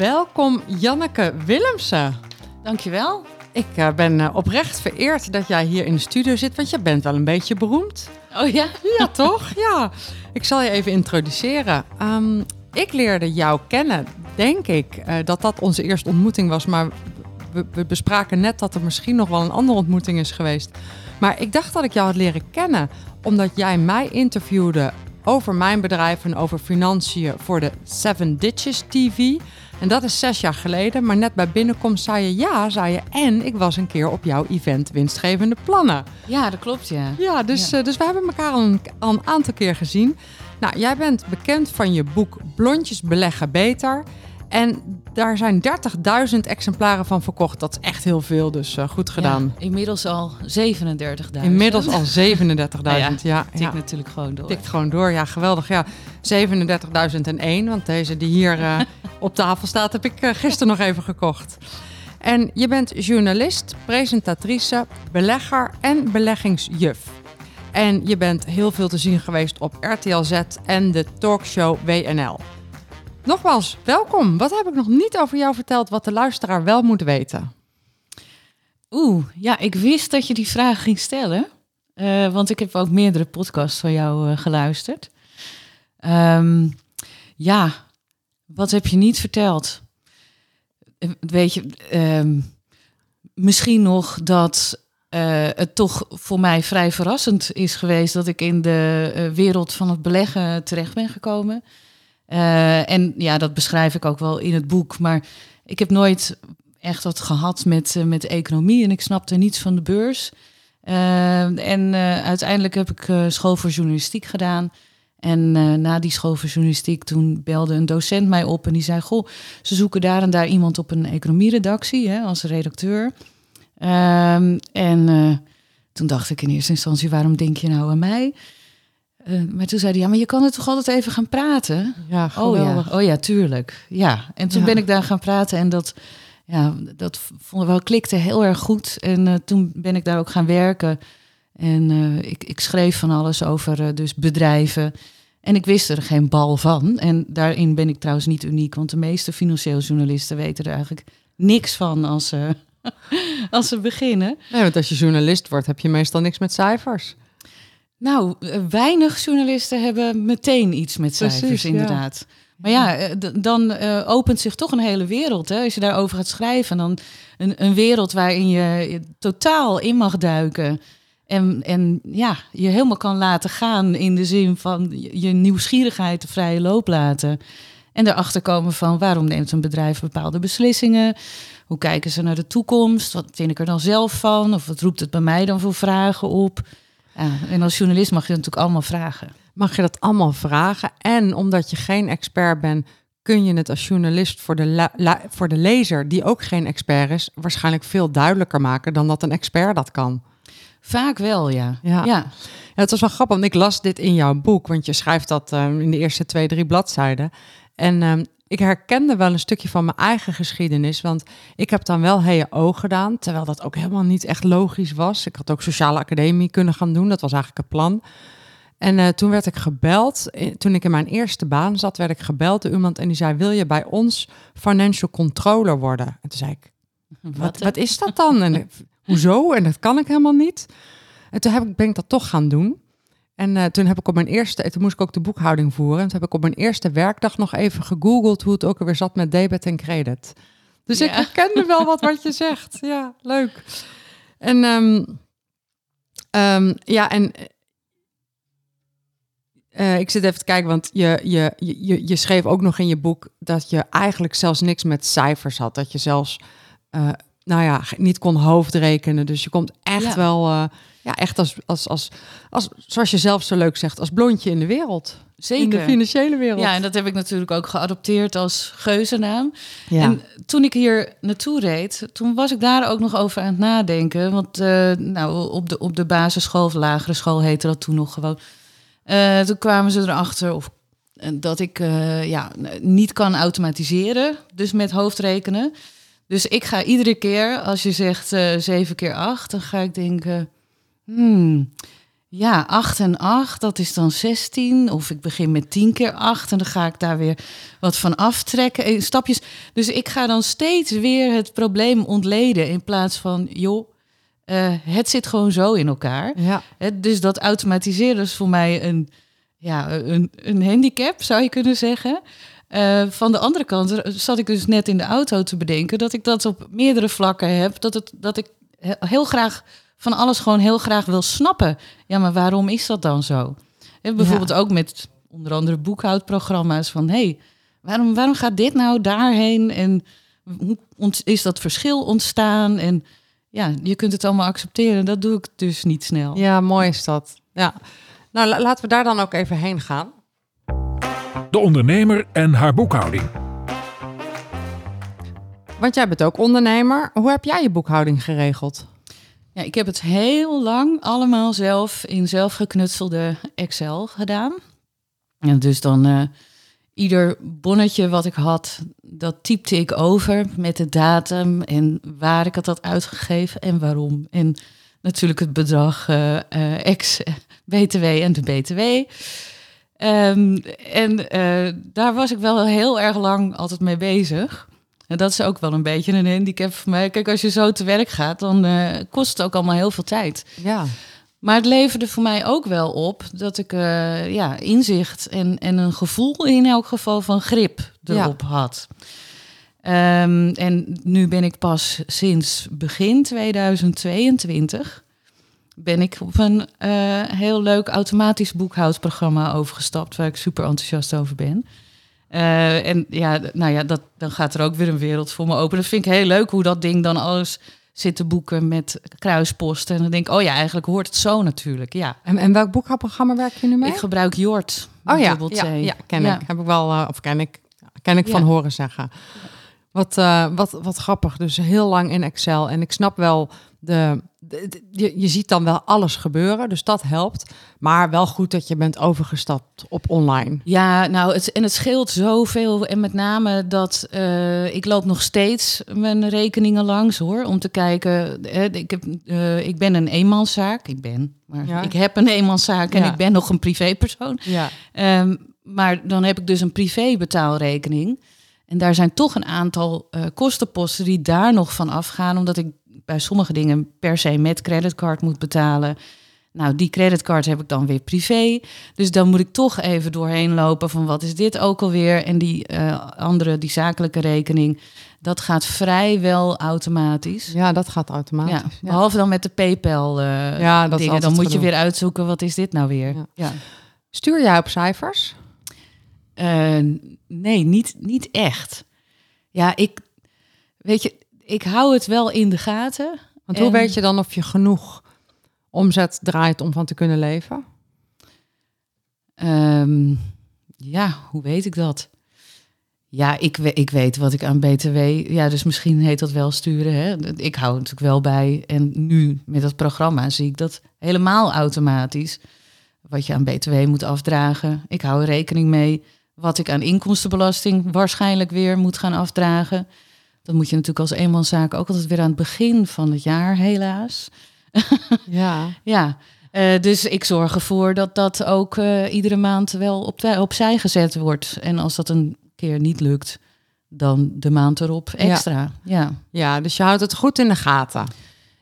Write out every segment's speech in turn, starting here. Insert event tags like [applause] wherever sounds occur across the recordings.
Welkom Janneke Willemsen. Dankjewel. Ik uh, ben uh, oprecht vereerd dat jij hier in de studio zit, want je bent wel een beetje beroemd. Oh ja? Ja, toch? Ja. Ik zal je even introduceren. Um, ik leerde jou kennen, denk ik, uh, dat dat onze eerste ontmoeting was. Maar we, we, bespraken net dat er misschien nog wel een andere ontmoeting is geweest. Maar ik dacht dat ik jou had leren kennen, omdat jij mij interviewde over mijn bedrijf en over financiën voor de Seven Ditches TV. En dat is zes jaar geleden. Maar net bij binnenkomst zei je ja, zei je. En ik was een keer op jouw event Winstgevende Plannen. Ja, dat klopt, ja. Ja, dus, ja. Uh, dus we hebben elkaar al een, al een aantal keer gezien. Nou, jij bent bekend van je boek Blondjes beleggen beter. En daar zijn 30.000 exemplaren van verkocht. Dat is echt heel veel, dus uh, goed gedaan. Ja, inmiddels al 37.000. Inmiddels al [laughs] 37.000, ja. ja. ja tikt ja. natuurlijk gewoon door. Tikt gewoon door, ja, geweldig. Ja, 37.001, want deze die hier uh, [laughs] op tafel staat, heb ik uh, gisteren nog even gekocht. En je bent journalist, presentatrice, belegger en beleggingsjuf. En je bent heel veel te zien geweest op RTL Z en de talkshow WNL. Nogmaals, welkom. Wat heb ik nog niet over jou verteld wat de luisteraar wel moet weten? Oeh, ja, ik wist dat je die vraag ging stellen. Uh, want ik heb ook meerdere podcasts van jou uh, geluisterd. Um, ja, wat heb je niet verteld? Weet je, um, misschien nog dat het toch voor mij vrij verrassend is geweest dat ik in de wereld van het beleggen terecht ben gekomen. Uh, en ja, dat beschrijf ik ook wel in het boek. Maar ik heb nooit echt wat gehad met, uh, met economie en ik snapte niets van de beurs. Uh, en uiteindelijk heb ik school voor journalistiek gedaan. En na die school voor journalistiek, toen belde een docent mij op en die zei: Goh, ze zoeken daar en daar iemand op een economieredactie hè, als redacteur. Ehm, en toen dacht ik in eerste instantie: waarom denk je nou aan mij? Uh, maar toen zei hij, ja, maar je kan het toch altijd even gaan praten? Ja, oh ja, oh ja, tuurlijk. Ja, en toen ja. ben ik daar gaan praten en dat, ja, dat vonden we wel klikte heel erg goed. En uh, toen ben ik daar ook gaan werken. En uh, ik, ik schreef van alles over dus bedrijven. En ik wist er geen bal van. En daarin ben ik trouwens niet uniek, want de meeste financieel journalisten weten er eigenlijk niks van als ze, [laughs] als ze beginnen. Nee, want als je journalist wordt, heb je meestal niks met cijfers. Nou, weinig journalisten hebben meteen iets met cijfers, Precies, inderdaad. Ja. Maar ja, dan uh, opent zich toch een hele wereld. Hè? Als je daarover gaat schrijven, dan een, een wereld waarin je, je totaal in mag duiken. En, en ja, je helemaal kan laten gaan in de zin van je nieuwsgierigheid de vrije loop laten. En erachter komen van waarom neemt een bedrijf bepaalde beslissingen? Hoe kijken ze naar de toekomst? Wat vind ik er dan zelf van? Of wat roept het bij mij dan voor vragen op? Ja, en als journalist mag je natuurlijk allemaal vragen. Mag je dat allemaal vragen? En omdat je geen expert bent, kun je het als journalist voor de, voor de lezer, die ook geen expert is, waarschijnlijk veel duidelijker maken dan dat een expert dat kan. Vaak wel, ja. Ja, ja. het was wel grappig, want ik las dit in jouw boek, want je schrijft dat um, in de eerste twee, drie bladzijden. En um, ik herkende wel een stukje van mijn eigen geschiedenis. Want ik heb dan wel HEO gedaan, terwijl dat ook helemaal niet echt logisch was. Ik had ook sociale academie kunnen gaan doen, dat was eigenlijk het plan. En uh, toen werd ik gebeld, toen ik in mijn eerste baan zat, werd ik gebeld door iemand en die zei, wil je bij ons financial controller worden? En toen zei ik, wat, wat is dat dan? En hoezo? En dat kan ik helemaal niet. En toen heb ik, ben ik dat toch gaan doen. En uh, toen heb ik op mijn eerste, toen moest ik ook de boekhouding voeren. En toen heb ik op mijn eerste werkdag nog even gegoogeld hoe het ook alweer zat met debit en credit. Dus ja. ik herkende wel wat wat je [laughs] zegt. Ja, leuk. En um, um, ja, en uh, ik zit even te kijken, want je, je, je, je schreef ook nog in je boek dat je eigenlijk zelfs niks met cijfers had. Dat je zelfs, uh, nou ja, niet kon hoofdrekenen. Dus je komt echt ja. wel ja, echt als, als, als, als, zoals je zelf zo leuk zegt, als blondje in de wereld. Zeker. In de financiële wereld. Ja, en dat heb ik natuurlijk ook geadopteerd als geuzennaam. Ja. En toen ik hier naartoe reed, toen was ik daar ook nog over aan het nadenken. Want uh, nou, op, de, op de basisschool of lagere school heette dat toen nog gewoon. Uh, toen kwamen ze erachter of, dat ik uh, ja, niet kan automatiseren, dus met hoofdrekenen. Dus ik ga iedere keer, als je zegt 7 keer 8, dan ga ik denken... Hmm, ja, 8 en 8, dat is dan 16. Of ik begin met 10 keer 8 en dan ga ik daar weer wat van aftrekken. In stapjes. Dus ik ga dan steeds weer het probleem ontleden. In plaats van, joh, uh, het zit gewoon zo in elkaar. Ja. dus dat automatiseren is voor mij een, ja, een, een handicap, zou je kunnen zeggen. Uh, van de andere kant zat ik dus net in de auto te bedenken dat ik dat op meerdere vlakken heb. Dat, het, dat ik heel graag van alles gewoon heel graag wil snappen. Ja, maar waarom is dat dan zo? En bijvoorbeeld ja. ook met onder andere boekhoudprogramma's van hey, waarom, waarom gaat dit nou daarheen? En hoe is dat verschil ontstaan? En ja, je kunt het allemaal accepteren. Dat doe ik dus niet snel. Ja, mooi is dat. Ja. Nou, la laten we daar dan ook even heen gaan. De ondernemer en haar boekhouding. Want jij bent ook ondernemer. Hoe heb jij je boekhouding geregeld? Ik heb het heel lang allemaal zelf in zelfgeknutselde Excel gedaan. En dus dan uh, ieder bonnetje wat ik had, dat typte ik over met de datum en waar ik het had uitgegeven en waarom. En natuurlijk het bedrag uh, uh, ex [laughs] BTW en de BTW. Um, en daar was ik wel heel erg lang altijd mee bezig. En dat is ook wel een beetje een handicap voor mij. Kijk, als je zo te werk gaat, dan uh, kost het ook allemaal heel veel tijd. Ja. Maar het leverde voor mij ook wel op dat ik uh, ja, inzicht en, en een gevoel in elk geval van grip erop ja. had. Um, en nu ben ik pas sinds begin 2022 ben ik op een uh, heel leuk automatisch boekhoudprogramma overgestapt, waar ik super enthousiast over ben. Uh, en ja, nou ja, dat, dan gaat er ook weer een wereld voor me open. Dat vind ik heel leuk hoe dat ding dan alles zit te boeken met kruisposten. En dan denk ik, oh ja, eigenlijk hoort het zo natuurlijk. Ja. En, en welk boekhoudprogramma werk je nu mee? Ik gebruik Jort. Oh ja, ja, ja, ken ja. ik. Heb ik wel, uh, of ken ik, ken ik van horen zeggen. Wat, uh, wat, wat grappig. Dus heel lang in Excel. En ik snap wel de, je, je ziet dan wel alles gebeuren, dus dat helpt. Maar wel goed dat je bent overgestapt op online. Ja, nou, het, en het scheelt zoveel. En met name dat uh, ik loop nog steeds mijn rekeningen langs hoor. Om te kijken. Ik, heb, uh, ik ben een eenmanszaak. Ik ben, maar ja. ik heb een eenmanszaak en ja. ik ben nog een privépersoon. Ja. Um, maar dan heb ik dus een privé betaalrekening. En daar zijn toch een aantal uh, kostenposten die daar nog van afgaan, omdat ik bij sommige dingen per se met creditcard moet betalen. Nou, die creditcard heb ik dan weer privé. Dus dan moet ik toch even doorheen lopen van wat is dit ook alweer. En die uh, andere, die zakelijke rekening, dat gaat vrijwel automatisch. Ja, dat gaat automatisch. Ja, behalve dan met de PayPal uh, ja, dat dingen. Dan moet gedoe. je weer uitzoeken, wat is dit nou weer? Ja. ja. Stuur jij op cijfers? Uh, nee, niet, niet echt. Ja, ik... Weet je, ik hou het wel in de gaten. Want en... hoe weet je dan of je genoeg omzet draait om van te kunnen leven? Um, ja, hoe weet ik dat? Ja, ik, ik weet wat ik aan BTW. Ja, dus misschien heet dat wel sturen. Hè? Ik hou het natuurlijk wel bij. En nu met dat programma zie ik dat helemaal automatisch. Wat je aan BTW moet afdragen. Ik hou er rekening mee wat ik aan inkomstenbelasting waarschijnlijk weer moet gaan afdragen. Dat moet je natuurlijk als eenmanszaak ook altijd weer aan het begin van het jaar, helaas. [laughs] Ja. ja. Uh, dus ik zorg ervoor dat dat ook uh, iedere maand wel op opzij gezet wordt. En als dat een keer niet lukt, dan de maand erop extra. Ja. ja. Ja, dus je houdt het goed in de gaten.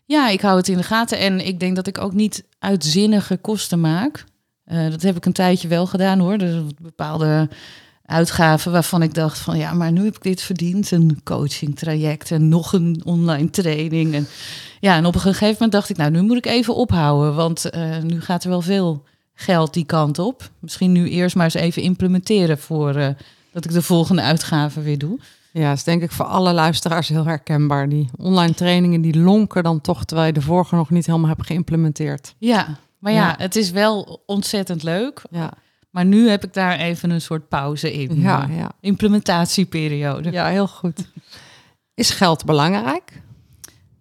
Ja, ik hou het in de gaten. En ik denk dat ik ook niet uitzinnige kosten maak. Uh, dat heb ik een tijdje wel gedaan hoor. Dus bepaalde uitgaven waarvan ik dacht van ja, maar nu heb ik dit verdiend. Een coaching traject en nog een online training. En ja, en op een gegeven moment dacht ik, nou, nu moet ik even ophouden. Want uh, nu gaat er wel veel geld die kant op. Misschien nu eerst maar eens even implementeren voor uh, dat ik de volgende uitgaven weer doe. Ja, is denk ik voor alle luisteraars heel herkenbaar. Die online trainingen die lonken dan toch, terwijl je de vorige nog niet helemaal hebt geïmplementeerd. Ja, maar ja, Ja. het is wel ontzettend leuk. Ja, Maar nu heb ik daar even een soort pauze in. ja, Eh, ja. Implementatieperiode. ja heel goed. Is geld belangrijk?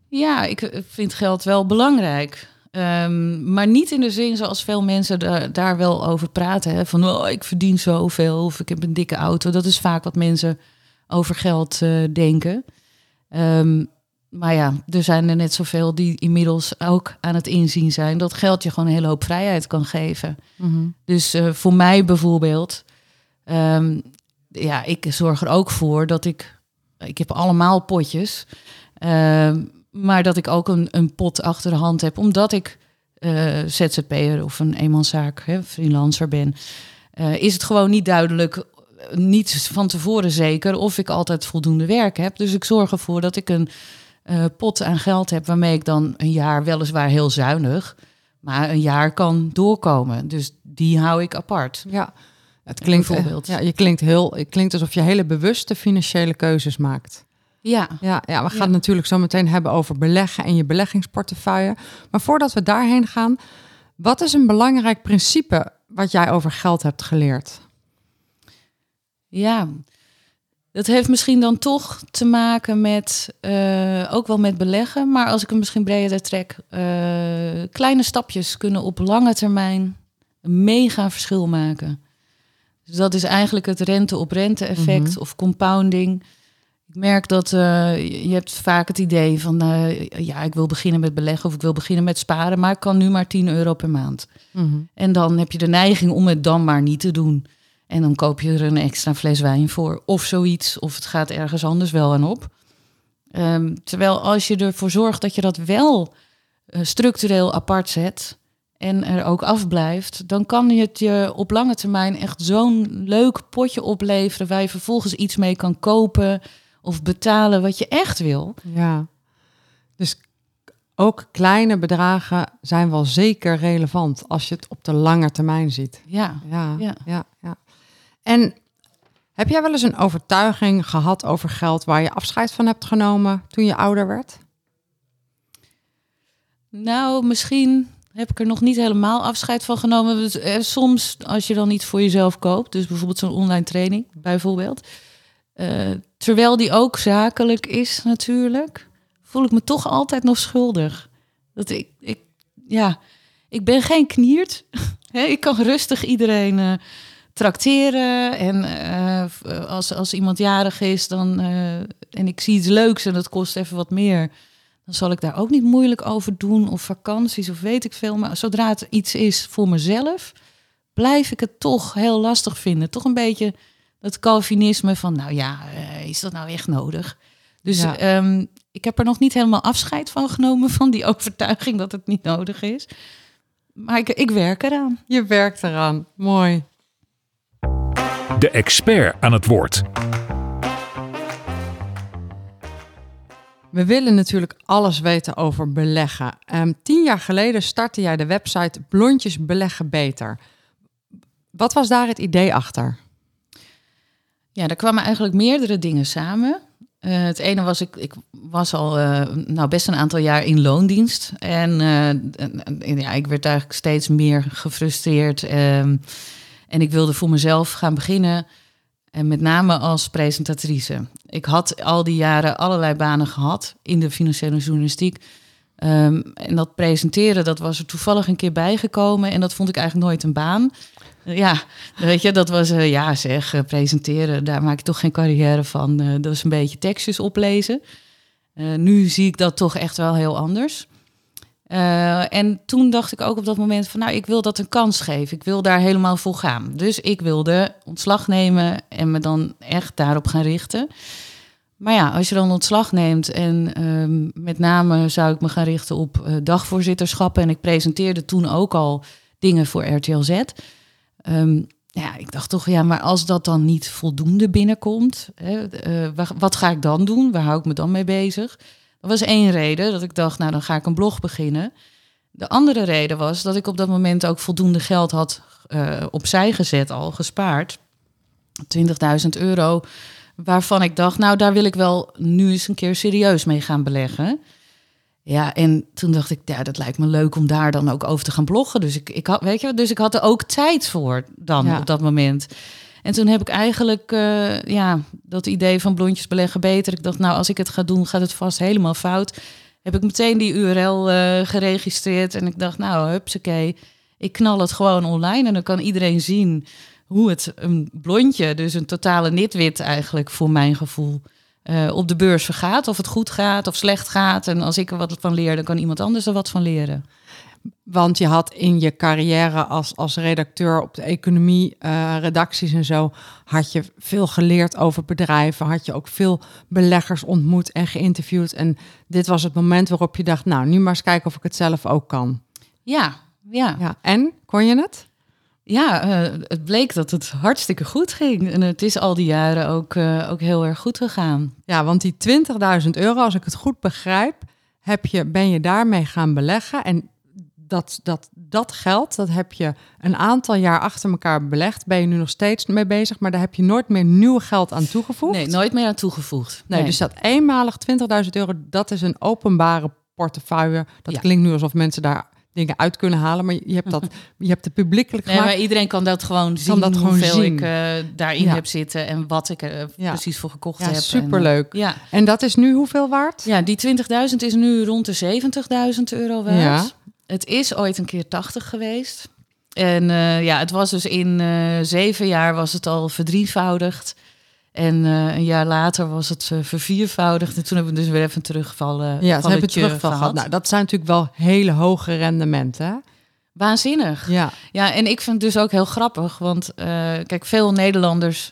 Ja, ik eh, vind geld wel belangrijk. Ehm, maar niet in de zin zoals veel mensen da- daar wel over praten. Hè? Van, oh, ik verdien zoveel of ik heb een dikke auto. Dat is vaak wat mensen over geld eh, denken. Ehm, maar ja, er zijn er net zoveel die inmiddels ook aan het inzien zijn... dat geld je gewoon een hele hoop vrijheid kan geven. Dus eh, voor mij bijvoorbeeld, ehm, ja, ik zorg er ook voor dat ik, ik heb allemaal potjes, ehm, maar dat ik ook een, een pot achter de hand heb, omdat ik eh ZZP'er of een eenmanszaak, hè, freelancer ben, eh, is het gewoon niet duidelijk, niet van tevoren zeker, of ik altijd voldoende werk heb. Dus ik zorg ervoor dat ik een eh, pot aan geld heb waarmee ik dan een jaar weliswaar heel zuinig, maar een jaar kan doorkomen. Dus die hou ik apart. Ja, het klinkt Bijvoorbeeld. Ja, je klinkt heel. Het klinkt alsof je hele bewuste financiële keuzes maakt. Ja, Ja, ja we gaan Ja. het natuurlijk zo meteen hebben over beleggen en je beleggingsportefeuille. Maar voordat we daarheen gaan, wat is een belangrijk principe wat jij over geld hebt geleerd? ja. Dat heeft misschien dan toch te maken met, eh, ook wel met beleggen, maar als ik hem misschien breder trek, eh, kleine stapjes kunnen op lange termijn een mega verschil maken. Dus dat is eigenlijk het rente-op-rente effect Mhm. of compounding. Ik merk dat eh, je hebt vaak het idee van, ja, ik wil beginnen met beleggen of ik wil beginnen met sparen, maar ik kan nu maar 10 euro per maand. En dan heb je de neiging om het dan maar niet te doen. En dan koop je er een extra fles wijn voor of zoiets. Of het gaat ergens anders wel aan op. Ehm, terwijl als je ervoor zorgt dat je dat wel eh, structureel apart zet en er ook afblijft, dan kan het je op lange termijn echt zo'n leuk potje opleveren waar je vervolgens iets mee kan kopen of betalen wat je echt wil. Ja. Dus ook kleine bedragen zijn wel zeker relevant als je het op de lange termijn ziet. Ja, Ja, ja, Ja. En heb jij wel eens een overtuiging gehad over geld waar je afscheid van hebt genomen toen je ouder werd? Nou, misschien heb ik er nog niet helemaal afscheid van genomen. Dus, eh, soms, als je dan iets voor jezelf koopt, dus bijvoorbeeld zo'n online training, bijvoorbeeld. eh, terwijl die ook zakelijk is natuurlijk, voel ik me toch altijd nog schuldig. Dat ik, ik ja, ik ben geen kniert. [laughs] Ik kan rustig iedereen eh trakteren. En eh, f- als, als iemand jarig is dan, eh, en ik zie iets leuks en dat kost even wat meer dan zal ik daar ook niet moeilijk over doen. Of vakanties of weet ik veel. Maar zodra het iets is voor mezelf, blijf ik het toch heel lastig vinden. Toch een beetje dat Calvinisme van, nou ja, eh, is dat nou echt nodig? Dus Ja. ehm, ik heb er nog niet helemaal afscheid van genomen van die [laughs] overtuiging dat het niet nodig is. Maar ik, ik werk eraan. Je werkt eraan. Mooi. De expert aan het woord. We willen natuurlijk alles weten over beleggen. Ehm, tien jaar geleden startte jij de website Blondjes Beleggen Beter. Wat was daar het idee achter? Ja, er kwamen eigenlijk meerdere dingen samen. Eh, het ene was, ik, ik was al eh, nou best een aantal jaar in loondienst. En, eh, en- en ja, ik werd eigenlijk steeds meer gefrustreerd. ehm, en ik wilde voor mezelf gaan beginnen. En met name als presentatrice. Ik had al die jaren allerlei banen gehad in de financiële journalistiek. Ehm, en dat presenteren, dat was er toevallig een keer bijgekomen. En dat vond ik eigenlijk nooit een baan. Ja, weet je, dat was, eh, ja zeg, eh, presenteren, daar maak ik toch geen carrière van. Eh, dat is een beetje tekstjes oplezen. Eh, nu zie ik dat toch echt wel heel anders. Eh, en toen dacht ik ook op dat moment van, nou, ik wil dat een kans geven. Ik wil daar helemaal voor gaan. Dus ik wilde ontslag nemen en me dan echt daarop gaan richten. Maar ja, als je dan ontslag neemt en ehm, met name zou ik me gaan richten op eh, dagvoorzitterschappen. En ik presenteerde toen ook al dingen voor RTL Z. Ehm, ja, ik dacht toch, ja, maar als dat dan niet voldoende binnenkomt, hè, eh, wa- wat ga ik dan doen? Waar hou ik me dan mee bezig? Dat was één reden dat ik dacht, nou dan ga ik een blog beginnen. De andere reden was dat ik op dat moment ook voldoende geld had eh, opzij gezet, al gespaard. 20.000 euro waarvan ik dacht, nou, daar wil ik wel nu eens een keer serieus mee gaan beleggen. Ja, en toen dacht ik, ja, dat lijkt me leuk om daar dan ook over te gaan bloggen. Dus ik, ik had, weet je, dus ik had er ook tijd voor dan Ja. op dat moment. En toen heb ik eigenlijk, eh, ja, dat idee van blondjes beleggen beter. Ik dacht, nou, als ik het ga doen, gaat het vast helemaal fout. Heb ik meteen die URL eh, geregistreerd en ik dacht, nou, hupsakee, ik knal het gewoon online en dan kan iedereen zien hoe het een blondje, dus een totale nitwit eigenlijk voor mijn gevoel, eh, op de beurs vergaat. Of het goed gaat of slecht gaat. En als ik er wat van leer, dan kan iemand anders er wat van leren. Want je had in je carrière als, als redacteur op de economie, eh, redacties en zo, had je veel geleerd over bedrijven, had je ook veel beleggers ontmoet en geïnterviewd. En dit was het moment waarop je dacht, nou, nu maar eens kijken of ik het zelf ook kan. Ja, ja. Ja. En, kon je het? Ja, eh, het bleek dat het hartstikke goed ging. En het is al die jaren ook, eh, ook heel erg goed gegaan. Ja, want die 20.000 euro, als ik het goed begrijp, heb je, ben je daarmee gaan beleggen. En dat, dat, dat geld, dat heb je een aantal jaar achter elkaar belegd. Ben je nu nog steeds mee bezig, maar daar heb je nooit meer nieuw geld aan toegevoegd. Nee, nooit meer aan toegevoegd. Nee, dus dat eenmalig 20.000 euro, dat is een openbare portefeuille. Dat Ja. klinkt nu alsof mensen daar dingen uit kunnen halen, maar je hebt, dat, [laughs] je hebt het publiekelijk Nee, gemaakt. maar iedereen kan dat gewoon zien, dat gewoon hoeveel zien. ik eh, daarin Ja. heb zitten en wat ik er Ja. precies voor gekocht heb. En, superleuk. eh, ja. En dat is nu hoeveel waard? ja, die 20.000 is nu rond de 70.000 euro waard. Ja. Het is ooit een keer 80 geweest. En eh, ja, het was dus in eh, zeven jaar was het al verdrievoudigd. En eh, een jaar later was het verviervoudigd. En toen hebben we dus weer even een terugvallen. Ja, hebben terugval gehad. Nou, dat zijn natuurlijk wel hele hoge rendementen. hè? Waanzinnig. Ja, Ja, en ik vind het dus ook heel grappig. Want kijk, veel Nederlanders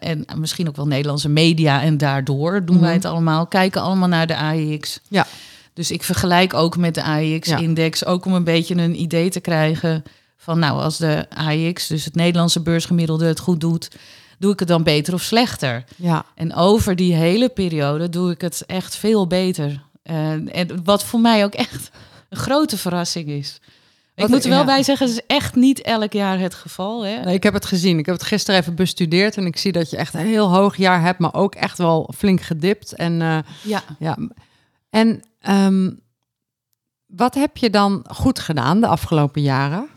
en misschien ook wel Nederlandse media en daardoor doen Mhm. wij het allemaal, kijken allemaal naar de AIX. Ja. Dus ik vergelijk ook met de AIX-index, ook om een beetje een idee te krijgen van nou, als de AIX, dus het Nederlandse beursgemiddelde, het goed doet, doe ik het dan beter of slechter? ja. En over die hele periode doe ik het echt veel beter. En wat voor mij ook echt [laughs] een grote verrassing is. Ik moet er wel ja. bij zeggen, het is echt niet elk jaar het geval. Hè? Nee, ik heb het gezien. Ik heb het gisteren even bestudeerd en ik zie dat je echt een heel hoog jaar hebt, maar ook echt wel flink gedipt. En eh, Ja. ja, en ehm, wat heb je dan goed gedaan de afgelopen jaren?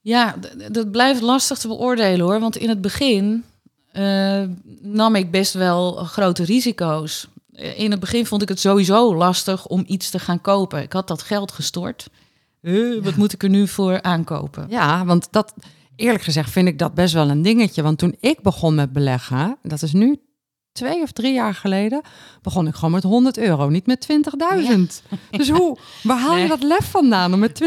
Ja, dat blijft lastig te beoordelen hoor. Want in het begin eh, nam ik best wel grote risico's. Eh, In het begin vond ik het sowieso lastig om iets te gaan kopen. Ik had dat geld gestort. Eh, Wat moet ik er nu voor aankopen? Ja, want dat, eerlijk gezegd, vind ik dat best wel een dingetje. Want toen ik begon met beleggen, dat is nu twee of drie jaar geleden, begon ik gewoon met 100 euro, niet met 20.000. Dus hoe, waar haal je Nee. dat lef vandaan om met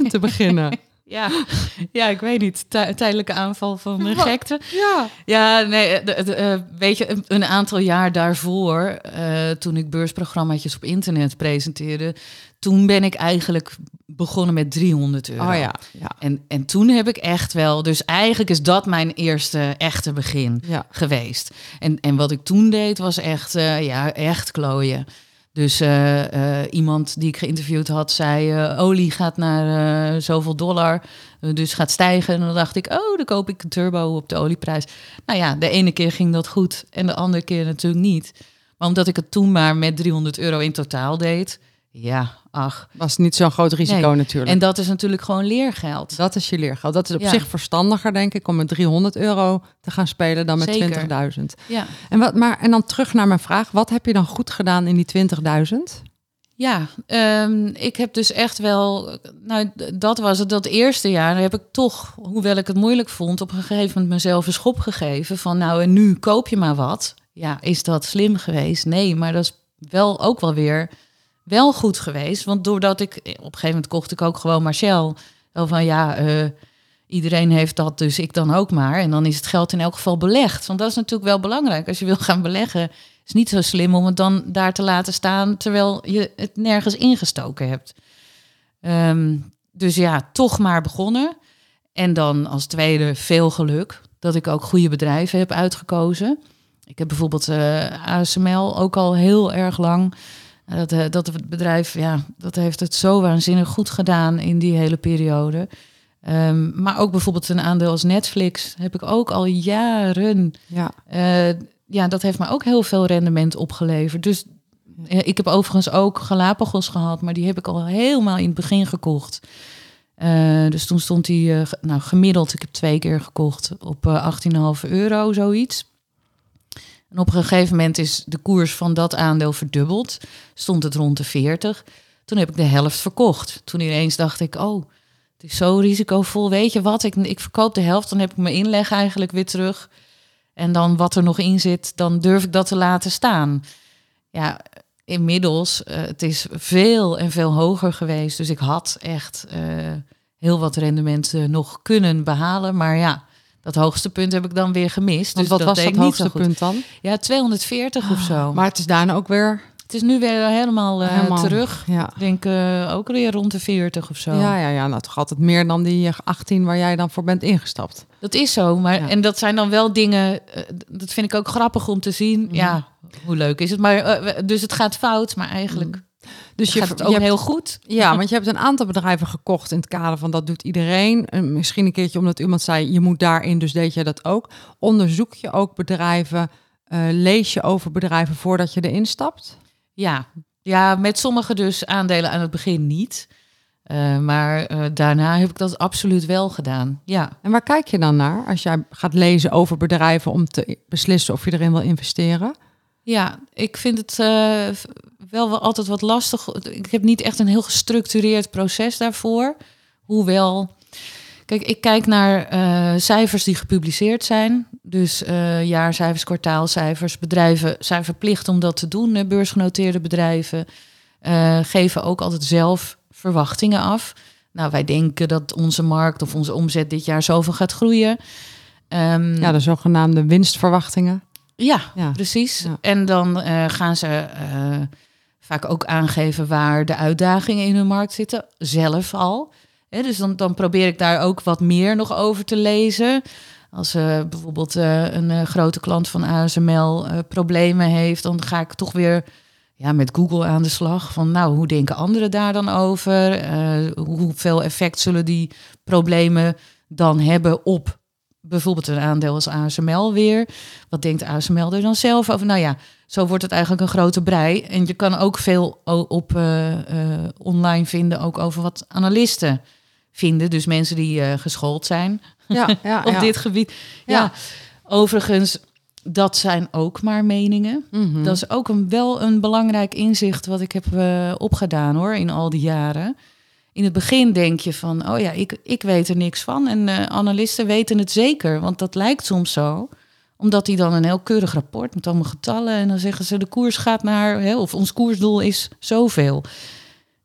20.000 te beginnen? [laughs] Ja, [laughs] ja ik weet niet. Tij- tijdelijke aanval van de gekte. Ja, Ja, nee, de, eh, weet je, een, aantal jaar daarvoor, eh, toen ik beursprogrammaatjes op internet presenteerde, toen ben ik eigenlijk begonnen met 300 euro. oh ja, ja, En, en toen heb ik echt wel, dus eigenlijk is dat mijn eerste echte begin ja. geweest. En, en wat ik toen deed was echt, eh, ja, echt klooien. Dus eh, eh, iemand die ik geïnterviewd had, zei: eh, olie gaat naar zoveel dollar, dus gaat stijgen. En dan dacht ik: oh, dan koop ik een turbo op de olieprijs. Nou ja, de ene keer ging dat goed en de andere keer natuurlijk niet. Maar omdat ik het toen maar met 300 euro in totaal deed, ja, ach. Was niet zo'n groot risico Nee. natuurlijk. En dat is natuurlijk gewoon leergeld. dat is je leergeld. Dat is op Ja. zich verstandiger, denk ik, om met 300 euro te gaan spelen dan met Zeker. 20.000. Ja. En, wat, maar, en dan terug naar mijn vraag. Wat heb je dan goed gedaan in die 20.000? Ja, ehm, ik heb dus echt wel, nou dat was het, dat eerste jaar heb ik toch, hoewel ik het moeilijk vond, op een gegeven moment mezelf een schop gegeven van nou en nu koop je maar wat. Ja, is dat slim geweest? Nee, maar dat is wel ook wel weer wel goed geweest, want doordat ik, op een gegeven moment kocht ik ook gewoon Marcel, van ja, eh, iedereen heeft dat, dus ik dan ook maar. En dan is het geld in elk geval belegd, want dat is natuurlijk wel belangrijk. Als je wil gaan beleggen, is niet zo slim om het dan daar te laten staan terwijl je het nergens ingestoken hebt. Ehm, dus ja, toch maar begonnen. En dan als tweede veel geluk dat ik ook goede bedrijven heb uitgekozen. Ik heb bijvoorbeeld eh, ASML ook al heel erg lang. Dat, eh, dat het bedrijf, ja, dat heeft het zo waanzinnig goed gedaan in die hele periode. Ehm, maar ook bijvoorbeeld een aandeel als Netflix heb ik ook al jaren. Ja. Eh, ja, dat heeft me ook heel veel rendement opgeleverd. Dus eh, ik heb overigens ook Galapagos gehad, maar die heb ik al helemaal in het begin gekocht. Dus toen stond die, nou gemiddeld, ik heb twee keer gekocht op eh 18,5 euro, zoiets. En op een gegeven moment is de koers van dat aandeel verdubbeld. Stond het rond de 40. Toen heb ik de helft verkocht. Toen ineens dacht ik, oh, het is zo risicovol. Weet je wat, ik, ik verkoop de helft, dan heb ik mijn inleg eigenlijk weer terug. En dan wat er nog in zit, dan durf ik dat te laten staan. Ja, inmiddels, eh, het is veel en veel hoger geweest. Dus ik had echt eh, heel wat rendementen nog kunnen behalen. Maar ja, dat hoogste punt heb ik dan weer gemist. Want dus wat was dat niet zo hoogste punt dan? Ja, 240 of zo. Maar het is daarna ook weer het is nu weer helemaal, eh, helemaal terug. Ja. Ik denk eh, ook weer rond de 40 of zo. Ja, ja, ja, nou toch altijd meer dan die eh, 18 waar jij dan voor bent ingestapt. Dat is zo, maar Ja. en dat zijn dan wel dingen. eh, dat vind ik ook grappig om te zien. Mhm. Ja, hoe leuk is het? Maar eh, dus het gaat fout, maar eigenlijk Dus gaat het ook je heel goed. Ja, [laughs] want je hebt een aantal bedrijven gekocht in het kader van dat doet iedereen. En misschien een keertje omdat iemand zei je moet daarin, dus deed jij dat ook. Onderzoek je ook bedrijven, eh, lees je over bedrijven voordat je erin stapt? Ja, ja, met sommige dus aandelen aan het begin niet. Eh, maar eh, daarna heb ik dat absoluut wel gedaan. Ja, En waar kijk je dan naar als jij gaat lezen over bedrijven om te beslissen of je erin wil investeren? ja ik vind het eh, wel, wel altijd wat lastig. Ik heb niet echt een heel gestructureerd proces daarvoor. Hoewel, kijk, ik kijk naar eh, cijfers die gepubliceerd zijn. Dus eh, jaarcijfers, kwartaalcijfers. Bedrijven zijn verplicht om dat te doen. Beursgenoteerde bedrijven eh, geven ook altijd zelf verwachtingen af. Nou, wij denken dat onze markt of onze omzet dit jaar zoveel gaat groeien. Ehm, Ja, de zogenaamde winstverwachtingen. ja, Ja. precies. Ja. En dan gaan ze vaak ook aangeven waar de uitdagingen in hun markt zitten, zelf al. Dus dan, dan probeer ik daar ook wat meer nog over te lezen. Als eh, bijvoorbeeld eh, een eh, grote klant van ASML problemen heeft, dan ga ik toch weer ja, met Google aan de slag. Van nou, hoe denken anderen daar dan over? Hoeveel effect zullen die problemen dan hebben op bijvoorbeeld een aandeel als ASML weer? Wat denkt ASML er dan zelf over? Nou ja, zo wordt het eigenlijk een grote brei. En je kan ook veel op eh, eh, online vinden, ook over wat analisten vinden. Dus mensen die eh, geschoold zijn Ja, ja, [laughs] op ja. dit gebied. Ja. Overigens, dat zijn ook maar meningen. Mhm. Dat is ook een, wel een belangrijk inzicht wat ik heb opgedaan hoor, in al die jaren. In het begin denk je van, oh ja, ik, ik weet er niks van. En analisten weten het zeker, want dat lijkt soms zo. Omdat die dan een heel keurig rapport met allemaal getallen... en dan zeggen ze de koers gaat naar, hè, of ons koersdoel is zoveel.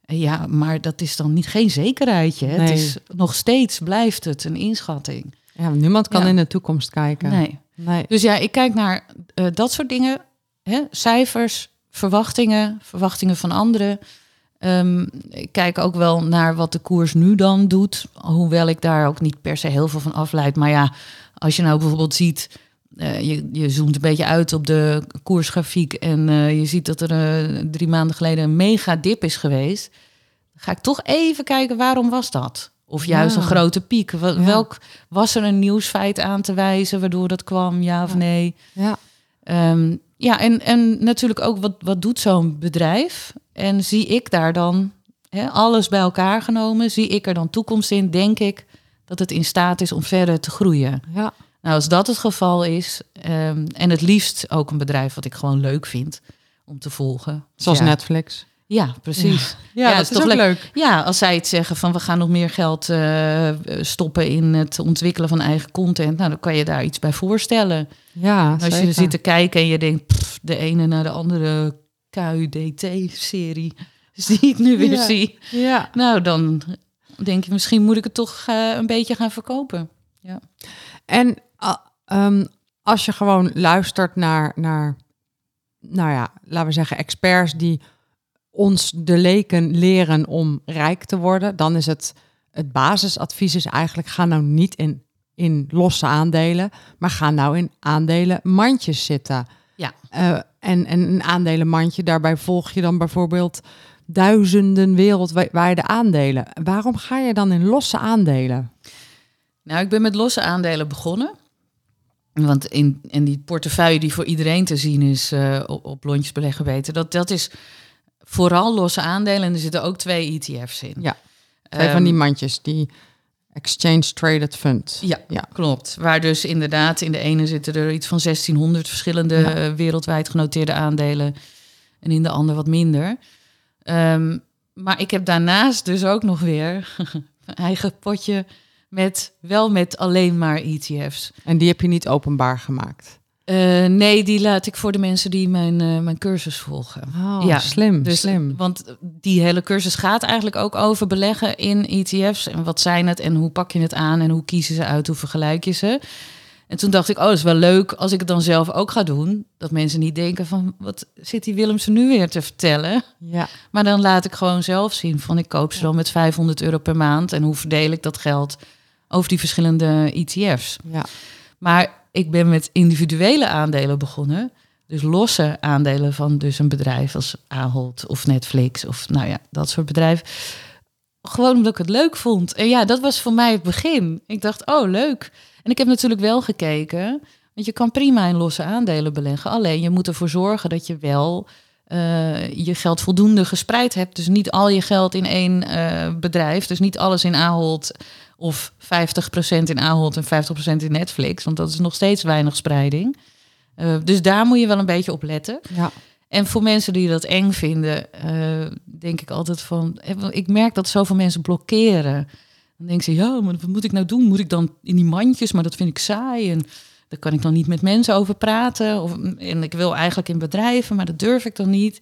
Ja, maar dat is dan niet geen zekerheidje. hè. Het is nog steeds blijft het een inschatting. Ja, niemand kan Ja. in de toekomst kijken. Nee. Nee. Dus ja, ik kijk naar eh, dat soort dingen. Hè? Cijfers, verwachtingen, verwachtingen van anderen. Ehm, ik kijk ook wel naar wat de koers nu dan doet. Hoewel ik daar ook niet per se heel veel van afleid. Maar ja, als je nou bijvoorbeeld ziet... eh, je, je zoomt een beetje uit op de koersgrafiek... en eh, je ziet dat er eh, drie maanden geleden een mega dip is geweest... ga ik toch even kijken, waarom was dat? Of juist Ja. een grote piek. Wel- Ja. Welk was er een nieuwsfeit aan te wijzen waardoor dat kwam, ja of Ja. nee? Ja. Ehm, ja, en, en natuurlijk ook wat, wat doet zo'n bedrijf? En zie ik daar dan, hè, alles bij elkaar genomen, zie ik er dan toekomst in? Denk ik dat het in staat is om verder te groeien? ja. Nou, als dat het geval is, ehm, en het liefst ook een bedrijf wat ik gewoon leuk vind om te volgen. Zoals ja. Netflix. Ja, precies. Ja, Ja, dat is toch leuk. leuk. Ja, als zij het zeggen van we gaan nog meer geld eh, stoppen in het ontwikkelen van eigen content, nou dan kan je daar iets bij voorstellen. Ja, Als je zeker. zit te kijken en je denkt, pff, de ene naar de andere KUDT-serie, die [laughs] ik nu weer Ja. zie. Ja. Nou, dan denk je, misschien moet ik het toch eh, een beetje gaan verkopen. En ehm, als je gewoon luistert naar, naar, nou ja, laten we zeggen, experts die ons de leken leren om rijk te worden, dan is het het basisadvies is eigenlijk ga nou niet in, in losse aandelen, maar ga nou in aandelen mandjes zitten. Ja. Eh, en, en een aandelenmandje, daarbij volg je dan bijvoorbeeld duizenden wereldwijde aandelen. Waarom ga je dan in losse aandelen? Nou, ik ben met losse aandelen begonnen. Want in, in die portefeuille die voor iedereen te zien is uh, op, op lontjes beleggen weten, dat, dat is vooral losse aandelen en er zitten ook twee ETF's in. Ja, twee um, van die mandjes, die Exchange Traded Fund. Ja, ja, klopt. Waar dus inderdaad in de ene zitten er iets van 1600 verschillende ja. wereldwijd genoteerde aandelen en in de andere wat minder. Um, maar ik heb daarnaast dus ook nog weer [laughs] een eigen potje met wel met alleen maar ETF's. En die heb je niet openbaar gemaakt? Uh, nee, die laat ik voor de mensen die mijn, uh, mijn cursus volgen. Oh, ja, slim, dus, slim. Want die hele cursus gaat eigenlijk ook over beleggen in ETF's. En wat zijn het en hoe pak je het aan en hoe kiezen ze uit, hoe vergelijk je ze. En toen dacht ik, oh, dat is wel leuk als ik het dan zelf ook ga doen. Dat mensen niet denken van, wat zit die Willemsen nu weer te vertellen? Ja. Maar dan laat ik gewoon zelf zien van, ik koop ze dan met 500 euro per maand. En hoe verdeel ik dat geld over die verschillende ETF's? Ja. Maar ik ben met individuele aandelen begonnen. Dus losse aandelen van dus een bedrijf als Ahold of Netflix of nou ja, dat soort bedrijven. Gewoon omdat ik het leuk vond. En ja, dat was voor mij het begin. Ik dacht, oh leuk. En ik heb natuurlijk wel gekeken, want je kan prima in losse aandelen beleggen. Alleen je moet ervoor zorgen dat je wel uh, je geld voldoende gespreid hebt. Dus niet al je geld in één uh, bedrijf. Dus niet alles in Ahold of 50% in Ahold en 50% in Netflix. Want dat is nog steeds weinig spreiding. Uh, dus daar moet je wel een beetje op letten. Ja. En voor mensen die dat eng vinden, denk ik altijd van... Ik merk dat zoveel mensen blokkeren. Dan denken ze, ja, maar wat moet ik nou doen? Moet ik dan in die mandjes? Maar dat vind ik saai en daar kan ik dan niet met mensen over praten. Of, en ik wil eigenlijk in bedrijven, maar dat durf ik dan niet.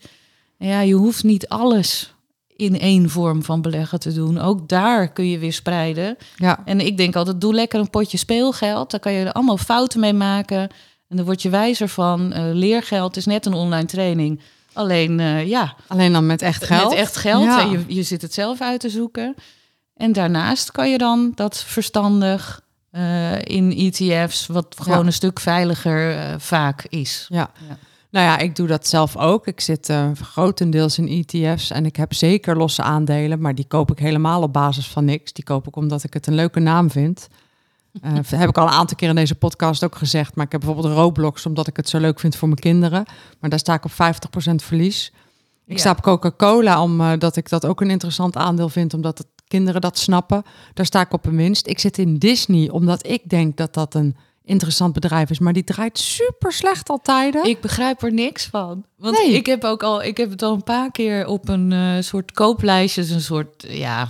Ja, je hoeft niet alles in één vorm van beleggen te doen. Ook daar kun je weer spreiden. Ja. En ik denk altijd, doe lekker een potje speelgeld. Daar kan je er allemaal fouten mee maken. En dan word je wijzer van. Uh, leergeld is net een online training. Alleen, uh, ja. Alleen dan met echt geld. Met echt geld. Ja. En je, je zit het zelf uit te zoeken. En daarnaast kan je dan dat verstandig uh, in ETF's, wat gewoon Ja. een stuk veiliger vaak is. Ja. Ja. Nou ja, ik doe dat zelf ook. Ik zit eh, grotendeels in ETF's en ik heb zeker losse aandelen, maar die koop ik helemaal op basis van niks. Die koop ik omdat ik het een leuke naam vind. [laughs] Eh, heb ik al een aantal keer in deze podcast ook gezegd. Maar ik heb bijvoorbeeld Roblox omdat ik het zo leuk vind voor mijn kinderen. Maar daar sta ik op 50% verlies. Ik Ja. sta op Coca-Cola omdat ik dat ook een interessant aandeel vind, omdat het kinderen dat snappen. Daar sta ik op een winst. Ik zit in Disney omdat ik denk dat dat een interessant bedrijf is, maar die draait super slecht al tijden. Ik begrijp er niks van. Want Nee. ik heb ook al, ik heb het al een paar keer op een eh, soort kooplijstje, dus een soort, ja,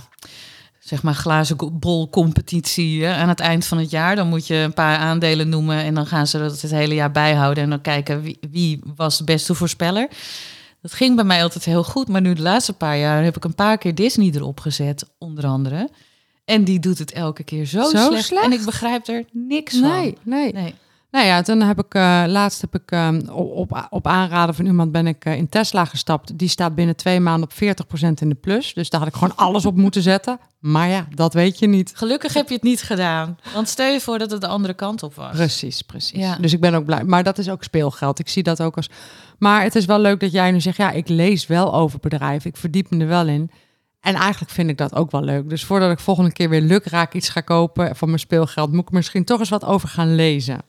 zeg maar glazen bol competitie. hè. Aan het eind van het jaar, dan moet je een paar aandelen noemen en dan gaan ze dat het hele jaar bijhouden en dan kijken wie, wie was de beste voorspeller. Dat ging bij mij altijd heel goed, maar nu de laatste paar jaar heb ik een paar keer Disney erop gezet, onder andere. En die doet het elke keer zo, Zo slecht. slecht? En ik begrijp er niks van. nee, nee. Nee. Nou ja, toen heb ik eh, laatst heb ik eh, op, op, aanraden van iemand ben ik eh, in Tesla gestapt. Die staat binnen twee maanden op 40% in de plus. Dus daar had ik gewoon alles op moeten zetten. Maar ja, dat weet je niet. Gelukkig heb je het niet gedaan. Want stel je voor dat het de andere kant op was. Precies, precies. Ja. Dus ik ben ook blij. Maar dat is ook speelgeld. Ik zie dat ook als. Maar het is wel leuk dat jij nu zegt: ja, ik lees wel over bedrijven. Ik verdiep me er wel in. En eigenlijk vind ik dat ook wel leuk. Dus voordat ik volgende keer weer lukraak iets ga kopen van mijn speelgeld, moet ik misschien toch eens wat over gaan lezen.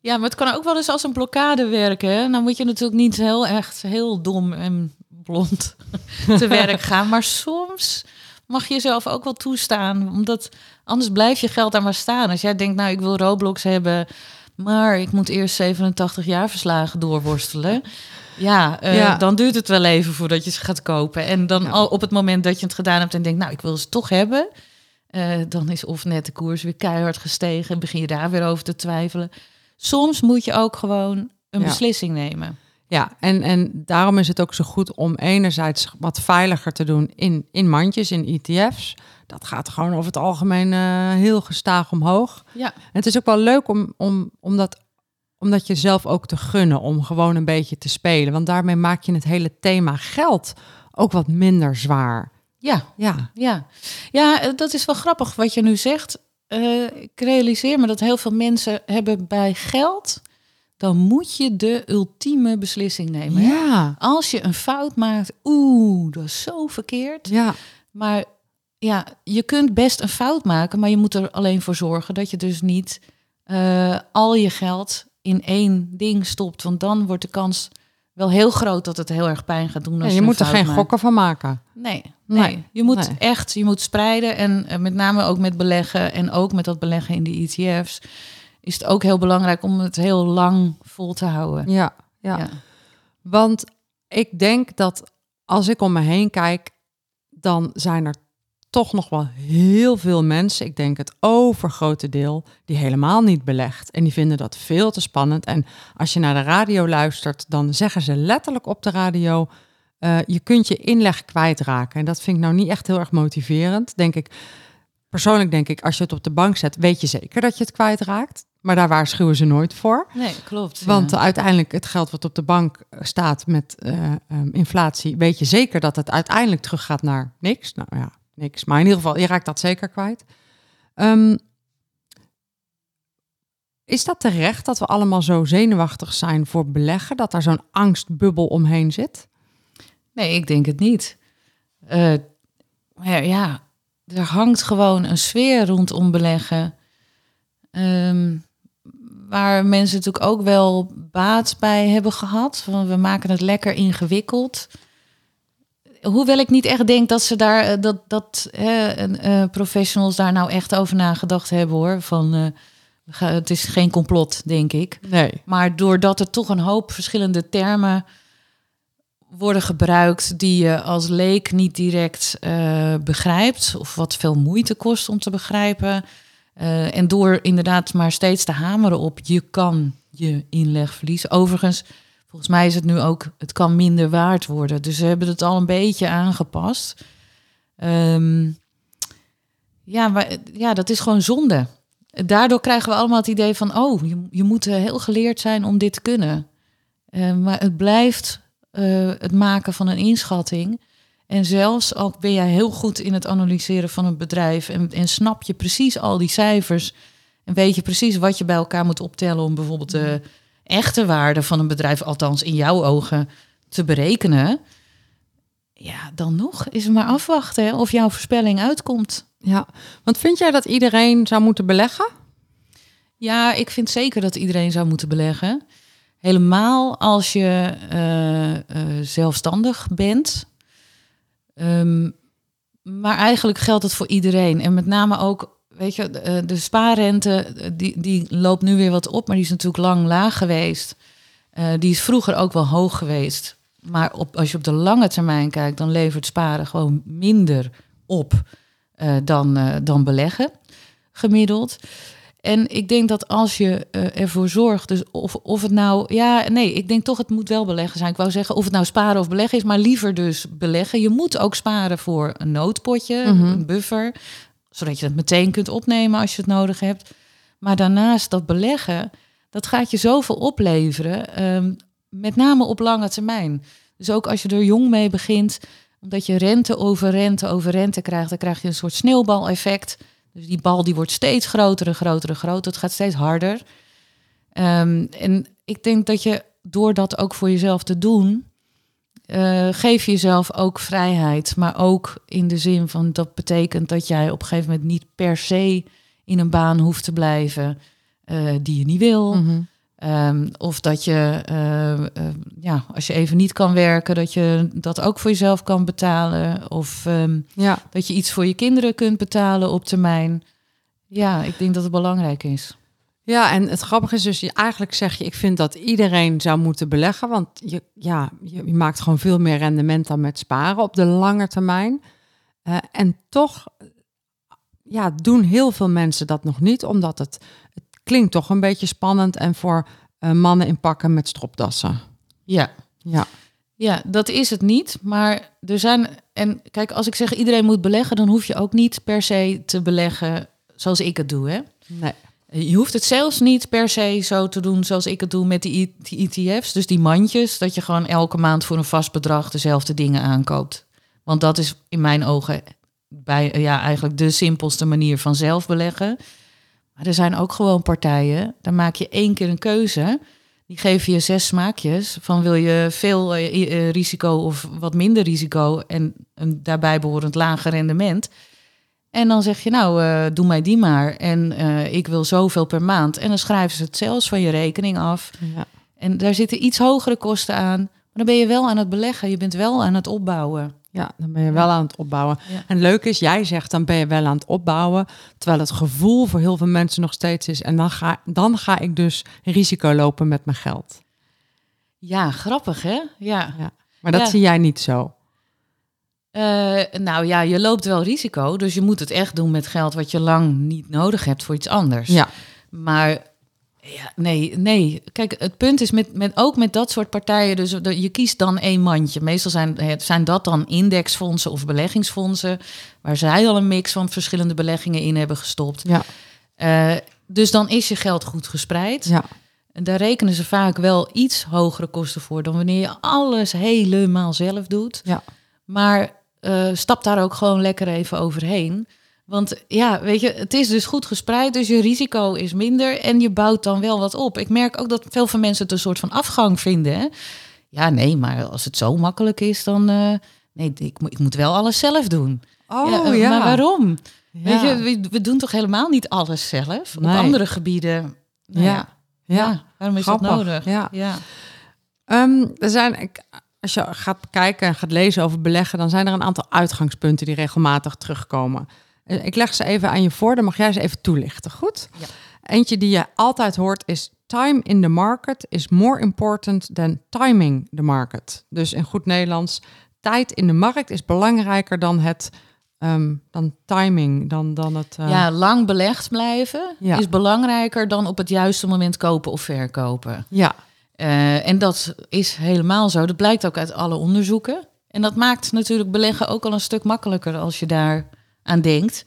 Ja, maar het kan ook wel eens als een blokkade werken. Dan moet je natuurlijk niet heel echt heel dom en blond [laughs] te werk gaan. Maar soms mag je jezelf ook wel toestaan. Omdat anders blijft je geld daar maar staan. Als jij denkt, nou, ik wil Roblox hebben... maar ik moet eerst 87 jaar verslagen doorworstelen... Ja, eh, Ja. dan duurt het wel even voordat je ze gaat kopen. En dan Ja. al op het moment dat je het gedaan hebt en denkt, nou, ik wil ze toch hebben, eh, dan is of net de koers weer keihard gestegen en begin je daar weer over te twijfelen. Soms moet je ook gewoon een Ja. beslissing nemen. Ja, en, en daarom is het ook zo goed om enerzijds wat veiliger te doen in, in mandjes, in ETF's. Dat gaat gewoon over het algemeen eh, heel gestaag omhoog. Ja, En het is ook wel leuk om, om, om, dat, om dat jezelf ook te gunnen, om gewoon een beetje te spelen. Want daarmee maak je het hele thema geld ook wat minder zwaar. ja, Ja, ja. Ja, eh, dat is wel grappig wat je nu zegt. Eh, ik realiseer me dat heel veel mensen hebben bij geld, dan moet je de ultieme beslissing nemen. hè? ja, Als je een fout maakt, oeh, dat is zo verkeerd. ja. Maar ja, je kunt best een fout maken, maar je moet er alleen voor zorgen dat je dus niet eh, al je geld in één ding stopt. Want dan wordt de kans wel heel groot dat het heel erg pijn gaat doen. Als Ja, je, moet er geen maakt. gokken van maken. Nee, nee. Nee, je moet nee. echt, je moet spreiden en eh, met name ook met beleggen en ook met dat beleggen in de ETF's is het ook heel belangrijk om het heel lang vol te houden. Ja, ja. Want ik denk dat als ik om me heen kijk, dan zijn er toch nog wel heel veel mensen, ik denk het overgrote deel, die helemaal niet belegt. En die vinden dat veel te spannend. En als je naar de radio luistert, dan zeggen ze letterlijk op de radio, eh, je kunt je inleg kwijtraken. En dat vind ik nou niet echt heel erg motiverend, denk ik. Persoonlijk denk ik, als je het op de bank zet, weet je zeker dat je het kwijtraakt. Maar daar waarschuwen ze nooit voor. Nee, klopt. Want ja. uiteindelijk het geld wat op de bank eh, staat met eh, ehm, inflatie, weet je zeker dat het uiteindelijk teruggaat naar niks. Nou ja, niks. Maar in ieder geval, je raakt dat zeker kwijt. Ehm, is dat terecht dat we allemaal zo zenuwachtig zijn voor beleggen? Dat daar zo'n angstbubbel omheen zit? Nee, ik denk het niet. Eh, ja, er hangt gewoon een sfeer rondom beleggen. Ehm, waar mensen natuurlijk ook wel baat bij hebben gehad. Van we maken het lekker ingewikkeld. Hoewel ik niet echt denk dat ze daar eh, dat, dat eh, eh, professionals daar nou echt over nagedacht hebben hoor. Van eh, het is geen complot, denk ik. Nee. Maar doordat er toch een hoop verschillende termen worden gebruikt die je als leek niet direct begrijpt of wat veel moeite kost om te begrijpen. en door inderdaad maar steeds te hameren op je kan je inleg verliezen. Overigens, volgens mij is het nu ook, het kan minder waard worden. Dus ze hebben het al een beetje aangepast. Ehm, ja, maar ja, dat is gewoon zonde. Daardoor krijgen we allemaal het idee van, oh, je, je moet eh, heel geleerd zijn om dit te kunnen. Eh, maar het blijft eh, het maken van een inschatting. En zelfs al ben jij heel goed in het analyseren van een bedrijf en, en snap je precies al die cijfers en weet je precies wat je bij elkaar moet optellen om bijvoorbeeld de echte waarde van een bedrijf, althans in jouw ogen, te berekenen. Ja, dan nog is het maar afwachten hè, of jouw voorspelling uitkomt. Ja, want vind jij dat iedereen zou moeten beleggen? Ja, ik vind zeker dat iedereen zou moeten beleggen. Helemaal als je eh, eh, zelfstandig bent. Ehm, maar eigenlijk geldt het voor iedereen. En met name ook, weet je, de, eh, de spaarrente, eh, die, die loopt nu weer wat op, maar die is natuurlijk lang laag geweest. Eh, die is vroeger ook wel hoog geweest. Maar op, als je op de lange termijn kijkt, dan levert sparen gewoon minder op dan, dan beleggen, gemiddeld. En ik denk dat als je ervoor zorgt, dus of, of het nou, ja, nee, ik denk toch het moet wel beleggen zijn. Ik wou zeggen of het nou sparen of beleggen is, maar liever dus beleggen. Je moet ook sparen voor een noodpotje, Mhm. een buffer, zodat je het meteen kunt opnemen als je het nodig hebt. Maar daarnaast dat beleggen, dat gaat je zoveel opleveren, ehm, met name op lange termijn. Dus ook als je er jong mee begint, omdat je rente over rente over rente krijgt, dan krijg je een soort sneeuwbaleffect. Dus die bal die wordt steeds groter en groter en groter. Het gaat steeds harder. Ehm, en ik denk dat je door dat ook voor jezelf te doen, eh, geef je jezelf ook vrijheid. Maar ook in de zin van dat betekent dat jij op een gegeven moment niet per se in een baan hoeft te blijven eh, die je niet wil. Mhm. Ehm, of dat je, eh, ja, als je even niet kan werken, dat je dat ook voor jezelf kan betalen. Of ehm, Ja, dat je iets voor je kinderen kunt betalen op termijn. Ja, ik denk dat het belangrijk is. Ja, en het grappige is dus, je, eigenlijk zeg je, ik vind dat iedereen zou moeten beleggen, want je, ja, je, je maakt gewoon veel meer rendement dan met sparen op de lange termijn. Eh, en toch ja, doen heel veel mensen dat nog niet, omdat het, het klinkt toch een beetje spannend en voor eh, mannen in pakken met stropdassen. Ja. Ja, Ja, dat is het niet. Maar er zijn. En kijk, als ik zeg iedereen moet beleggen, dan hoef je ook niet per se te beleggen zoals ik het doe. Hè? nee. Je hoeft het zelfs niet per se zo te doen zoals ik het doe met die, ETF's. Dus die mandjes, dat je gewoon elke maand voor een vast bedrag dezelfde dingen aankoopt. Want dat is in mijn ogen bij, ja, eigenlijk de simpelste manier van zelf beleggen. Maar er zijn ook gewoon partijen, daar maak je één keer een keuze. Die geven je zes smaakjes van wil je veel eh, eh, risico of wat minder risico en een daarbij behorend lager rendement. En dan zeg je, nou, eh, doe mij die maar. En eh, ik wil zoveel per maand. En dan schrijven ze het zelfs van je rekening af. Ja. En daar zitten iets hogere kosten aan. Maar dan ben je wel aan het beleggen. Je bent wel aan het opbouwen. Ja, dan ben je wel aan het opbouwen. Ja. En leuk is, jij zegt dan ben je wel aan het opbouwen, terwijl het gevoel voor heel veel mensen nog steeds is. En dan ga, dan ga ik dus risico lopen met mijn geld. Ja, grappig hè? Ja. Ja. Maar dat Ja. zie jij niet zo. Eh, nou ja, je loopt wel risico. Dus je moet het echt doen met geld wat je lang niet nodig hebt voor iets anders. Ja, Maar ja, nee, nee. Kijk, het punt is met, met, ook met dat soort partijen, dus je kiest dan één mandje. Meestal zijn, het- zijn dat dan indexfondsen of beleggingsfondsen, waar zij al een mix van verschillende beleggingen in hebben gestopt. ja, Eh, dus dan is je geld goed gespreid. ja. En daar rekenen ze vaak wel iets hogere kosten voor dan wanneer je alles helemaal zelf doet. Ja. Maar eh, stap daar ook gewoon lekker even overheen. Want ja, weet je, het is dus goed gespreid, dus je risico is minder en je bouwt dan wel wat op. Ik merk ook dat veel van mensen het een soort van afgang vinden. Hè? Ja, nee, maar als het zo makkelijk is, dan. eh, nee, ik, moet- ik moet wel alles zelf doen. Oh eh, ja. Maar waarom? Ja. Weet je, we, we doen toch helemaal niet alles zelf? Nee. Op andere gebieden. nou Ja. ja. waarom is Grappig, dat nodig? ja. Ehm, er zijn, als je gaat kijken en gaat lezen over beleggen, dan zijn er een aantal uitgangspunten die regelmatig terugkomen. Eh, Ik leg ze even aan je voor, dan mag jij ze even toelichten, goed? Ja. Eentje die je altijd hoort is: time in the market is more important than timing the market. Dus in goed Nederlands, tijd in de markt is belangrijker dan het ehm, dan timing, dan, dan het. eh, ja, lang belegd blijven Ja. is belangrijker dan op het juiste moment kopen of verkopen. ja, Eh, en dat is helemaal zo. Dat blijkt ook uit alle onderzoeken. En dat maakt natuurlijk beleggen ook al een stuk makkelijker als je daar aan denkt.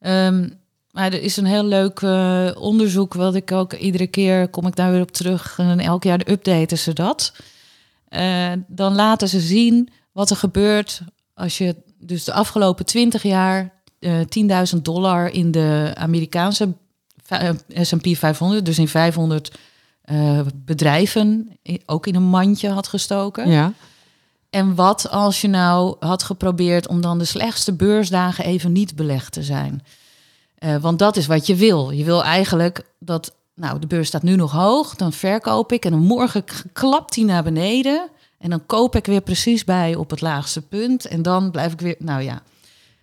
Ehm, maar er is een heel leuk eh, onderzoek, wat ik ook iedere keer kom ik daar weer op terug. En elk jaar updaten ze dat. Eh, dan laten ze zien wat er gebeurt als je dus de afgelopen 20 jaar eh 10.000 dollar in de Amerikaanse S&P 500, dus in 500 eh, bedrijven, ook in een mandje had gestoken. ja, En wat als je nou had geprobeerd om dan de slechtste beursdagen even niet belegd te zijn? Eh, want dat is wat je wil. Je wil eigenlijk dat, nou, de beurs staat nu nog hoog, dan verkoop ik en dan morgen klapt die naar beneden. En dan koop ik weer precies bij op het laagste punt. En dan blijf ik weer, nou ja,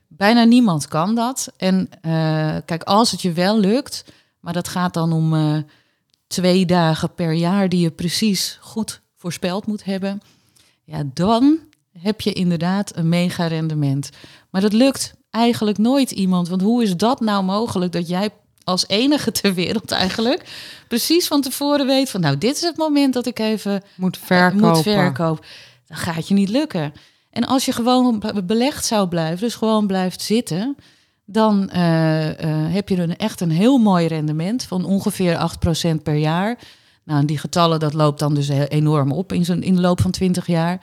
bijna niemand kan dat. En eh, kijk, als het je wel lukt, maar dat gaat dan om twee dagen per jaar die je precies goed voorspeld moet hebben. Ja, dan heb je inderdaad een mega rendement. Maar dat lukt eigenlijk nooit iemand. Want hoe is dat nou mogelijk dat jij als enige [laughs] ter wereld eigenlijk precies van tevoren weet van nou, dit is het moment dat ik even moet verkopen. moet verkopen. Dan gaat je niet lukken. En als je gewoon be- belegd zou blijven, dus gewoon blijft zitten, dan eh, eh, heb je een, echt een heel mooi rendement van ongeveer 8% per jaar. Nou, en die getallen, dat loopt dan dus enorm op in, zo'n, in de loop van 20 jaar.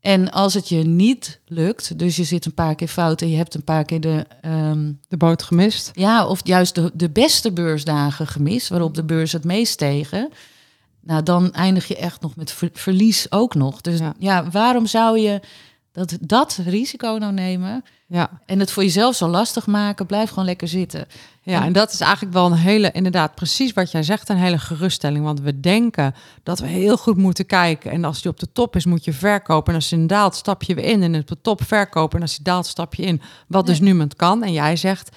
En als het je niet lukt, dus je zit een paar keer fout en je hebt een paar keer de, ehm, De boot gemist. ja, of juist de, de beste beursdagen gemist, waarop de beurs het meest stegen. Nou, dan eindig je echt nog met ver- verlies ook nog. Dus Ja. ja, waarom zou je dat, dat risico nou nemen Ja. en het voor jezelf zo lastig maken? Blijf gewoon lekker zitten. Ja, en dat is eigenlijk wel een hele, inderdaad, precies wat jij zegt, een hele geruststelling. Want we denken dat we heel goed moeten kijken. En als die op de top is, moet je verkopen. En als die daalt, stap je weer in. En op de top verkopen. En als die daalt, stap je in. Wat dus niemand kan. En jij zegt,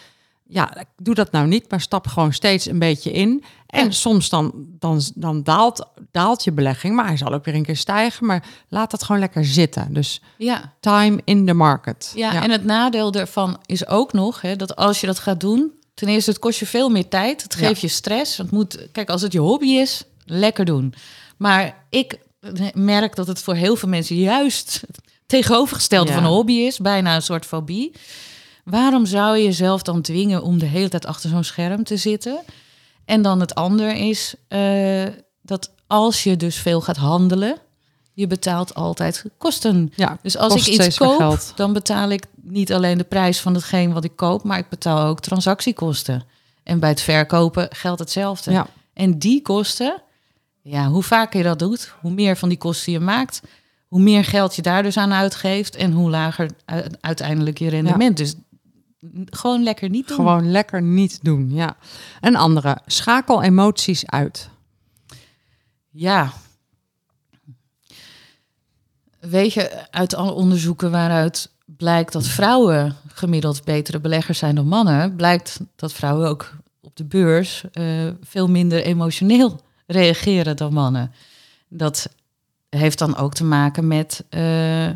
ja, doe dat nou niet, maar stap gewoon steeds een beetje in. En Ja. soms dan, dan, dan daalt, daalt je belegging, maar hij zal ook weer een keer stijgen. Maar laat dat gewoon lekker zitten. Dus Ja, time in the market. ja, en het nadeel daarvan is ook nog hè, dat als je dat gaat doen, ten eerste, het kost je veel meer tijd. Het Ja. geeft je stress. Het moet, kijk, als het je hobby is, lekker doen. Maar ik merk dat het voor heel veel mensen juist het tegenovergestelde van een hobby is, bijna een soort fobie. Waarom zou je jezelf dan dwingen om de hele tijd achter zo'n scherm te zitten? En dan het ander is eh, dat als je dus veel gaat handelen, je betaalt altijd kosten. Ja, Dus als ik iets koop, dan betaal ik niet alleen de prijs van hetgeen wat ik koop, maar ik betaal ook transactiekosten. En bij het verkopen geldt hetzelfde. Ja. En die kosten, ja, hoe vaker je dat doet, hoe meer van die kosten je maakt, hoe meer geld je daar dus aan uitgeeft en hoe lager uiteindelijk je rendement. Dus gewoon lekker niet doen. Gewoon lekker niet doen, ja. Een andere, schakel emoties uit. Ja. Weet je, uit alle onderzoeken waaruit blijkt dat vrouwen gemiddeld betere beleggers zijn dan mannen, blijkt dat vrouwen ook op de beurs eh, veel minder emotioneel reageren dan mannen. Dat heeft dan ook te maken met eh,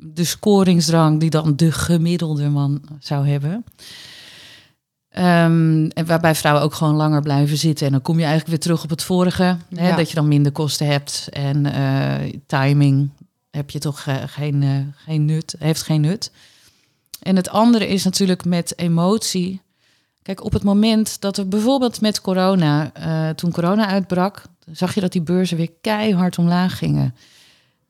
de scoringsdrang die dan de gemiddelde man zou hebben. Ehm, en waarbij vrouwen ook gewoon langer blijven zitten. En dan kom je eigenlijk weer terug op het vorige. Hè, Ja. Dat je dan minder kosten hebt. En eh, timing heb je toch eh, geen, eh, geen nut. Heeft geen nut. En het andere is natuurlijk met emotie. Kijk, op het moment dat er bijvoorbeeld met corona, toen corona uitbrak, zag je dat die beurzen weer keihard omlaag gingen.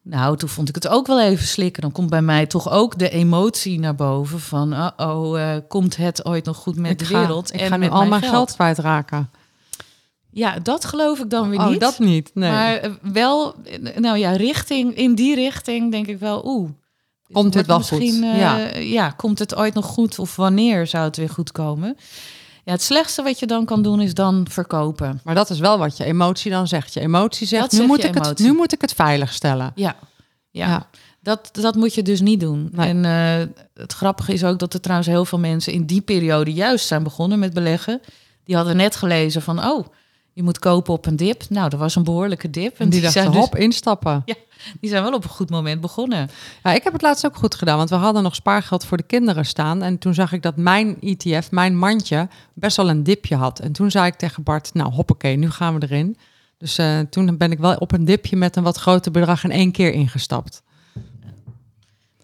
Nou, toen vond ik het ook wel even slikken. Dan komt bij mij toch ook de emotie naar boven van, oh, eh, komt het ooit nog goed met ik de ga, wereld Ik en ga nu al mijn geld, kwijtraken. Ja, dat geloof ik dan weer Oh, niet. dat niet. Nee. Maar eh, wel, nou ja, richting, in die richting denk ik wel, oeh. Komt wordt wel goed? eh, Ja. ja, komt het ooit nog goed of wanneer zou het weer goed komen? Ja, het slechtste wat je dan kan doen is dan verkopen. Maar dat is wel wat je emotie dan zegt. Je emotie zegt, Dat nu moet, ik het, nu moet ik het veilig stellen. Ja, ja. Ja. Dat, dat moet je dus niet doen. Nee. En eh, het grappige is ook dat er trouwens heel veel mensen in die periode juist zijn begonnen met beleggen. Die hadden net gelezen van, oh, je moet kopen op een dip. Nou, dat was een behoorlijke dip. En die, zijn dachten, dus, hop, instappen. [laughs] die zijn wel op een goed moment begonnen. Ja, ik heb het laatst ook goed gedaan, want we hadden nog spaargeld voor de kinderen staan. En toen zag ik dat mijn ETF, mijn mandje, best wel een dipje had. En toen zei ik tegen Bart, nou hoppakee, nu gaan we erin. Dus eh, toen ben ik wel op een dipje met een wat groter bedrag in één keer ingestapt.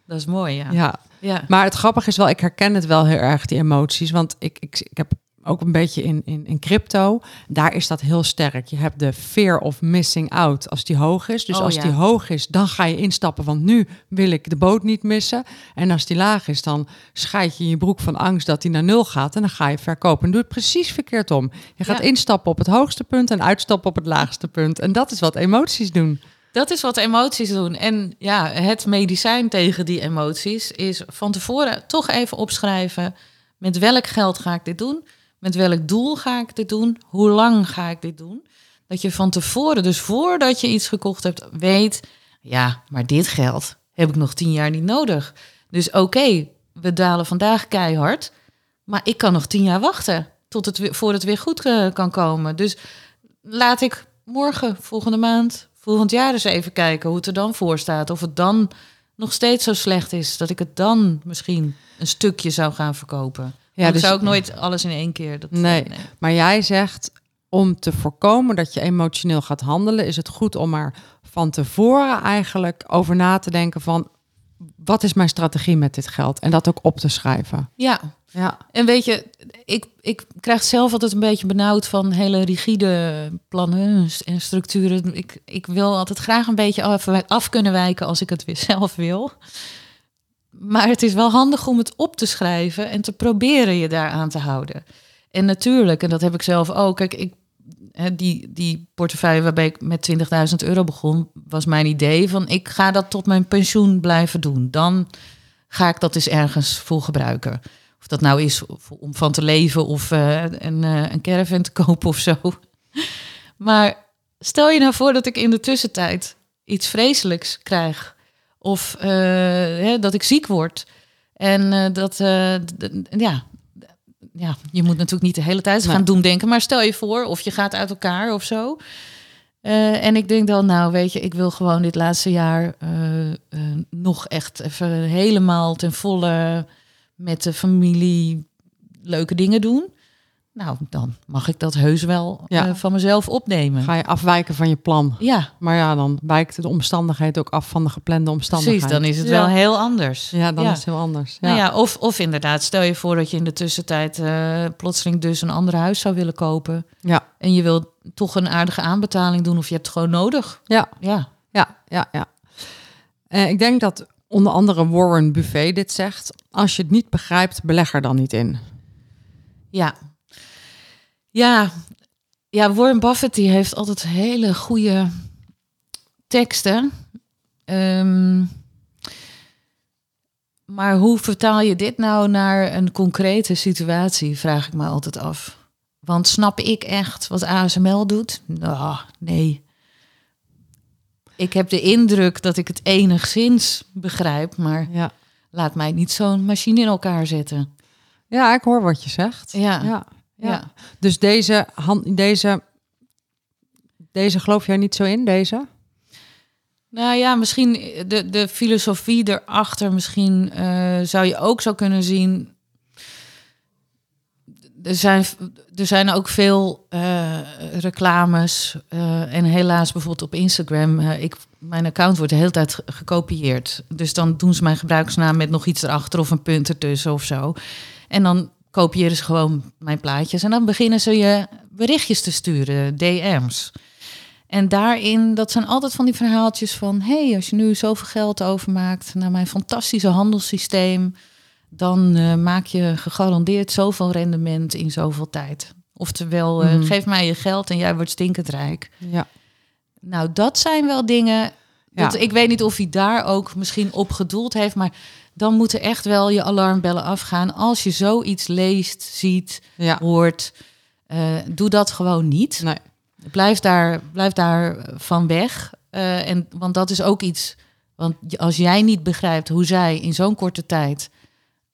Dat is mooi, ja. Ja, ja. maar het grappige is wel, ik herken het wel heel erg, die emoties. Want ik, ik, ik heb ook een beetje in, in, in crypto, daar is dat heel sterk. Je hebt de fear of missing out als die hoog is. Dus Oh, als ja. die hoog is, dan ga je instappen, want nu wil ik de boot niet missen. En als die laag is, dan scheid je in je broek van angst dat die naar nul gaat. En dan ga je verkopen. En doe het precies verkeerd om. Je gaat Ja. instappen op het hoogste punt en uitstappen op het laagste punt. En dat is wat emoties doen. Dat is wat emoties doen. En ja, het medicijn tegen die emoties is van tevoren toch even opschrijven. Met welk geld ga ik dit doen? Met welk doel ga ik dit doen? Hoe lang ga ik dit doen? Dat je van tevoren, dus voordat je iets gekocht hebt, weet... Ja, maar dit geld heb ik nog tien jaar niet nodig. Dus oké, we dalen vandaag keihard. Maar ik kan nog tien jaar wachten tot het voor het weer goed eh, kan komen. Dus laat ik morgen, volgende maand, volgend jaar eens even kijken hoe het er dan voor staat. Of het dan nog steeds zo slecht is dat ik het dan misschien een stukje zou gaan verkopen. Ja, dus zou ik nooit alles in één keer. Dat, Nee. Maar jij zegt, om te voorkomen dat je emotioneel gaat handelen, is het goed om er van tevoren eigenlijk over na te denken van, wat is mijn strategie met dit geld? En dat ook op te schrijven. Ja, Ja, en weet je, ik, ik krijg zelf altijd een beetje benauwd van hele rigide plannen en structuren. Ik, ik wil altijd graag een beetje af, af kunnen wijken als ik het weer [laughs] zelf wil. Maar het is wel handig om het op te schrijven en te proberen je daaraan te houden. En natuurlijk, en dat heb ik zelf ook. Kijk, ik, die, die portefeuille waarbij ik met 20.000 euro begon, was mijn idee van ik ga dat tot mijn pensioen blijven doen. Dan ga ik dat eens ergens voor gebruiken. Of dat nou is om van te leven of eh, een, eh, een caravan te [laughs] kopen of zo. Maar stel je nou voor dat ik in de tussentijd iets vreselijks krijg. Of eh, hè, dat ik ziek word. En eh, dat, eh, ja, ja, je moet natuurlijk niet de hele tijd Nee. gaan doen denken. Maar stel je voor, of je gaat uit elkaar of zo. En ik denk dan, nou weet je, ik wil gewoon dit laatste jaar nog echt even helemaal ten volle met de familie leuke dingen doen. Nou, dan mag ik dat heus wel Ja. eh, van mezelf opnemen. ga je afwijken van je plan. Ja, Maar ja, dan wijkt de omstandigheid ook af van de geplande omstandigheid. precies. Dan is het Ja. wel heel anders. Ja, dan Ja. is het heel anders. Ja. Nou ja, of, of inderdaad, stel je voor dat je in de tussentijd eh, plotseling dus een ander huis zou willen kopen. Ja. En je wilt toch een aardige aanbetaling doen of je hebt het gewoon nodig. Ja. Ja, Ja, ja, ja. Eh, ik denk dat onder andere Warren Buffet dit zegt. Als je het niet begrijpt, beleg er dan niet in. ja. Ja, ja Warren Buffett die heeft altijd hele goede teksten. Ehm, maar hoe vertaal je dit nou naar een concrete situatie, vraag ik me altijd af. Want snap ik echt wat ASML doet? Nou, nee. Ik heb de indruk dat ik het enigszins begrijp, maar Ja. laat mij niet zo'n machine in elkaar zetten. ja, ik hoor wat je zegt. Ja, Ja. Ja. ja. Dus deze, hand, deze, deze geloof jij niet zo in, deze? Nou ja, misschien de, de filosofie erachter, misschien eh, zou je ook zo kunnen zien. Er zijn, er zijn ook veel eh, reclames. eh, en helaas bijvoorbeeld op Instagram. ik, mijn account wordt de hele tijd ge- gekopieerd. Dus dan doen ze mijn gebruiksnaam met nog iets erachter of een punt ertussen of zo. En dan kopiëren ze gewoon mijn plaatjes. En dan beginnen ze je berichtjes te sturen, DM's. En daarin, dat zijn altijd van die verhaaltjes van... hey, als je nu zoveel geld overmaakt naar mijn fantastische handelssysteem... dan eh, maak je gegarandeerd zoveel rendement in zoveel tijd. Oftewel, Mhm. geef mij je geld en jij wordt stinkend rijk. Ja. Nou, dat zijn wel dingen... Dat, Ja. Ik weet niet of hij daar ook misschien op gedoeld heeft... maar dan moeten echt wel je alarmbellen afgaan... als je zoiets leest, ziet, Ja. hoort... eh, doe dat gewoon niet. Nee. Blijf daar, blijf daar van weg. Eh, en, want dat is ook iets. Want als jij niet begrijpt hoe zij in zo'n korte tijd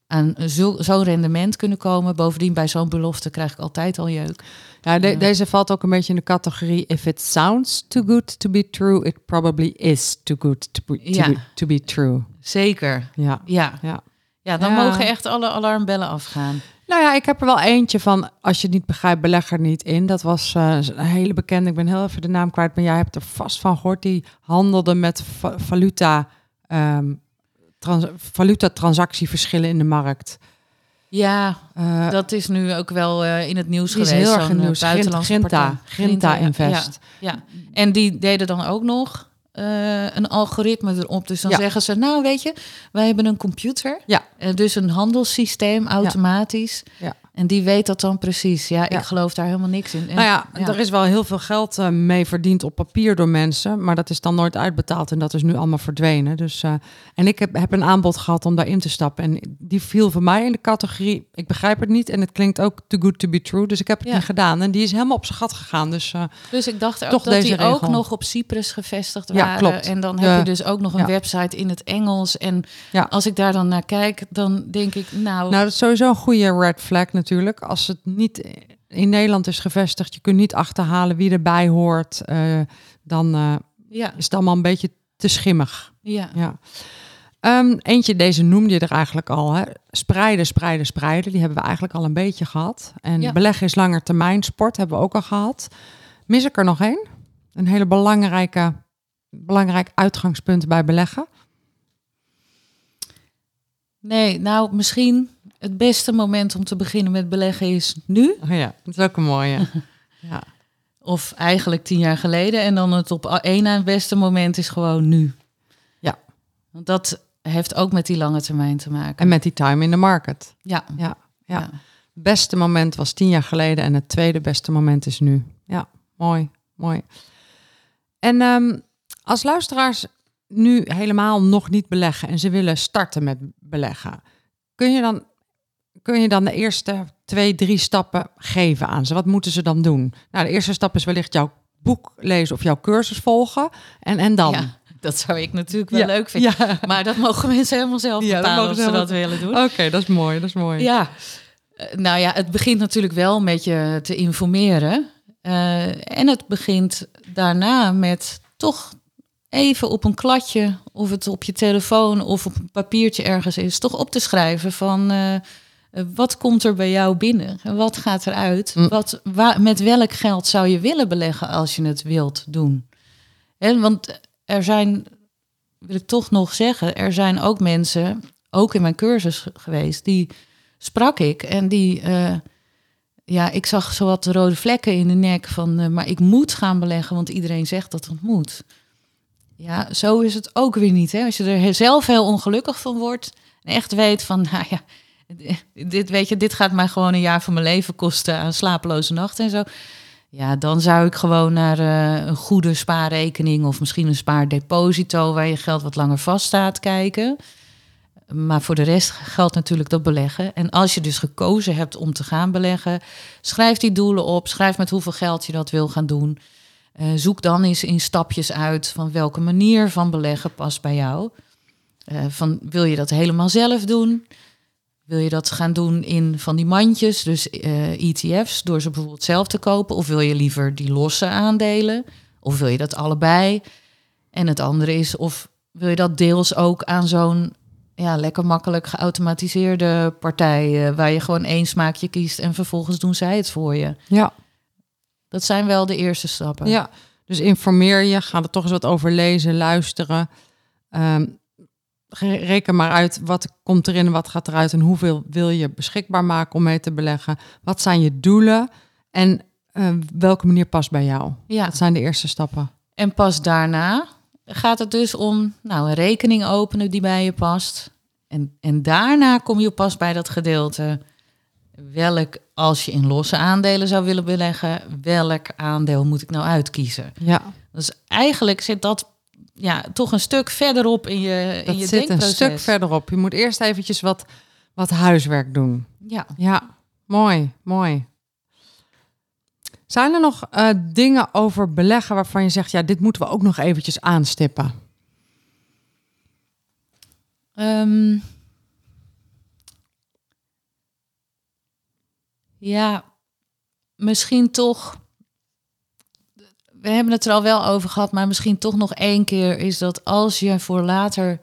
aan zo- zo'n rendement kunnen komen. Bovendien bij zo'n belofte krijg ik altijd al jeuk. Ja, de- Ja. deze valt ook een beetje in de categorie... if it sounds too good to be true, it probably is too good to be, to be, to be true. Zeker. Ja. Ja, ja. ja dan mogen echt alle alarmbellen afgaan. Nou ja, ik heb er wel eentje van, als je het niet begrijpt, beleg er niet in. Dat was eh, een hele bekende, ik ben heel even de naam kwijt, maar jij hebt er vast van gehoord. Die handelde met va- valuta, ehm trans valuta transactieverschillen in de markt. Ja, Eh, dat is nu ook wel eh, in het nieuws is geweest. heel erg in eh, nieuws. buitenlandse Grinta. Invest. Ja, ja. En die deden dan ook nog eh, een algoritme erop. Dus dan Ja. zeggen ze, nou weet je, wij hebben een computer. Ja. Eh, dus een handelssysteem automatisch. Ja. En die weet dat dan precies. Ja, Ja. ik geloof daar helemaal niks in. En- Nou ja, er is wel heel veel geld eh, mee verdiend op papier door mensen, maar dat is dan nooit uitbetaald en dat is nu allemaal verdwenen. Dus, eh, en ik heb, heb een aanbod gehad om daarin te stappen en die viel voor mij in de categorie, ik begrijp het niet en het klinkt ook too good to be true, dus ik heb het Ja. niet gedaan en die is helemaal op zijn gat gegaan. Dus eh, Dus ik dacht ook Toch dat die ook nog op Cyprus gevestigd Ja, waren. klopt. En dan heb je dus ook nog een website in het Engels. En Ja. als ik daar dan naar kijk, dan denk ik, nou, nou, dat is sowieso een goede red flag natuurlijk. Als het niet in Nederland is gevestigd, je kunt niet achterhalen wie erbij hoort, eh, dan eh, ja, is het allemaal een beetje te schimmig. ja. Ja. Ehm, eentje, deze noemde je er eigenlijk al. Hè? Spreiden, spreiden, spreiden. Die hebben we eigenlijk al een beetje gehad. En Ja. beleggen is langer termijn sport, hebben we ook al gehad. Mis ik er nog één? Een hele belangrijke, belangrijk uitgangspunt bij beleggen. Nee, nou misschien het beste moment om te beginnen met beleggen is nu. Oh ja, dat is ook een mooie. [laughs] ja. Of eigenlijk tien jaar geleden. En dan het op één na het beste moment is gewoon nu. Ja. Want dat heeft ook met die lange termijn te maken. En met die time in the market. ja. Ja, ja. Ja. beste moment was tien jaar geleden en het tweede beste moment is nu. Ja, mooi, mooi. En ehm, als luisteraars nu helemaal nog niet beleggen en ze willen starten met beleggen, kun je dan, kun je dan de eerste twee, drie stappen geven aan ze? Wat moeten ze dan doen? Nou, de eerste stap is wellicht jouw boek lezen of jouw cursus volgen. En, en dan? Ja, dat zou ik natuurlijk wel Ja, leuk vinden. Ja, Maar dat mogen mensen helemaal zelf bepalen of ze dat willen doen. oké, dat is mooi, dat is mooi. Ja, Eh, nou ja, het begint natuurlijk wel met je te informeren. Eh, en het begint daarna met toch even op een kladje, of het op je telefoon of op een papiertje ergens is, toch op te schrijven van eh, wat komt er bij jou binnen? En Wat gaat eruit? Mm. Wat, waar, met welk geld zou je willen beleggen als je het wilt doen? En want er zijn, wil ik toch nog zeggen, er zijn ook mensen, ook in mijn cursus geweest, die sprak ik en die, eh, ja, ik zag zowat rode vlekken in de nek van, eh, maar ik moet gaan beleggen, want iedereen zegt dat het moet. Ja, zo is het ook weer niet. Hè? Als je er zelf heel ongelukkig van wordt en echt weet van, [laughs] nou ja, [laughs] dit, weet je, dit gaat mij gewoon een jaar van mijn leven kosten aan slapeloze nachten en zo. Ja, dan zou ik gewoon naar eh, een goede spaarrekening of misschien een spaardeposito waar je geld wat langer vaststaat kijken. Maar voor de rest geldt natuurlijk dat beleggen. En als je dus gekozen hebt om te gaan beleggen, schrijf die doelen op. Schrijf met hoeveel geld je dat wil gaan doen. Uh, zoek dan eens in stapjes uit van welke manier van beleggen past bij jou. Uh, van wil je dat helemaal zelf doen? Wil je dat gaan doen in van die mandjes, dus uh, ETF's, door ze bijvoorbeeld zelf te kopen? Of wil je liever die losse aandelen? Of wil je dat allebei? En het andere is, of wil je dat deels ook aan zo'n ja, lekker makkelijk geautomatiseerde partij, uh, waar je gewoon één smaakje kiest en vervolgens doen zij het voor je? Ja. Dat zijn wel de eerste stappen. Ja, dus informeer je, ga er toch eens wat over lezen, luisteren. Um, reken maar uit wat komt erin en wat gaat eruit en hoeveel wil je beschikbaar maken om mee te beleggen. Wat zijn je doelen en uh, welke manier past bij jou? Ja. Dat zijn de eerste stappen. En pas daarna gaat het dus om nou, een rekening openen die bij je past. En, en daarna kom je pas bij dat gedeelte. Welk, als je in losse aandelen zou willen beleggen, welk aandeel moet ik nou uitkiezen? Ja. Dus eigenlijk zit dat ja, toch een stuk verderop in je, dat in je zit een stuk verderop. Je moet eerst eventjes wat, wat huiswerk doen. Ja. Ja, mooi, mooi. Zijn er nog uh, dingen over beleggen waarvan je zegt, ja, dit moeten we ook nog eventjes aanstippen? Um, ja, misschien toch. We hebben het er al wel over gehad, maar misschien toch nog één keer is dat als je voor later,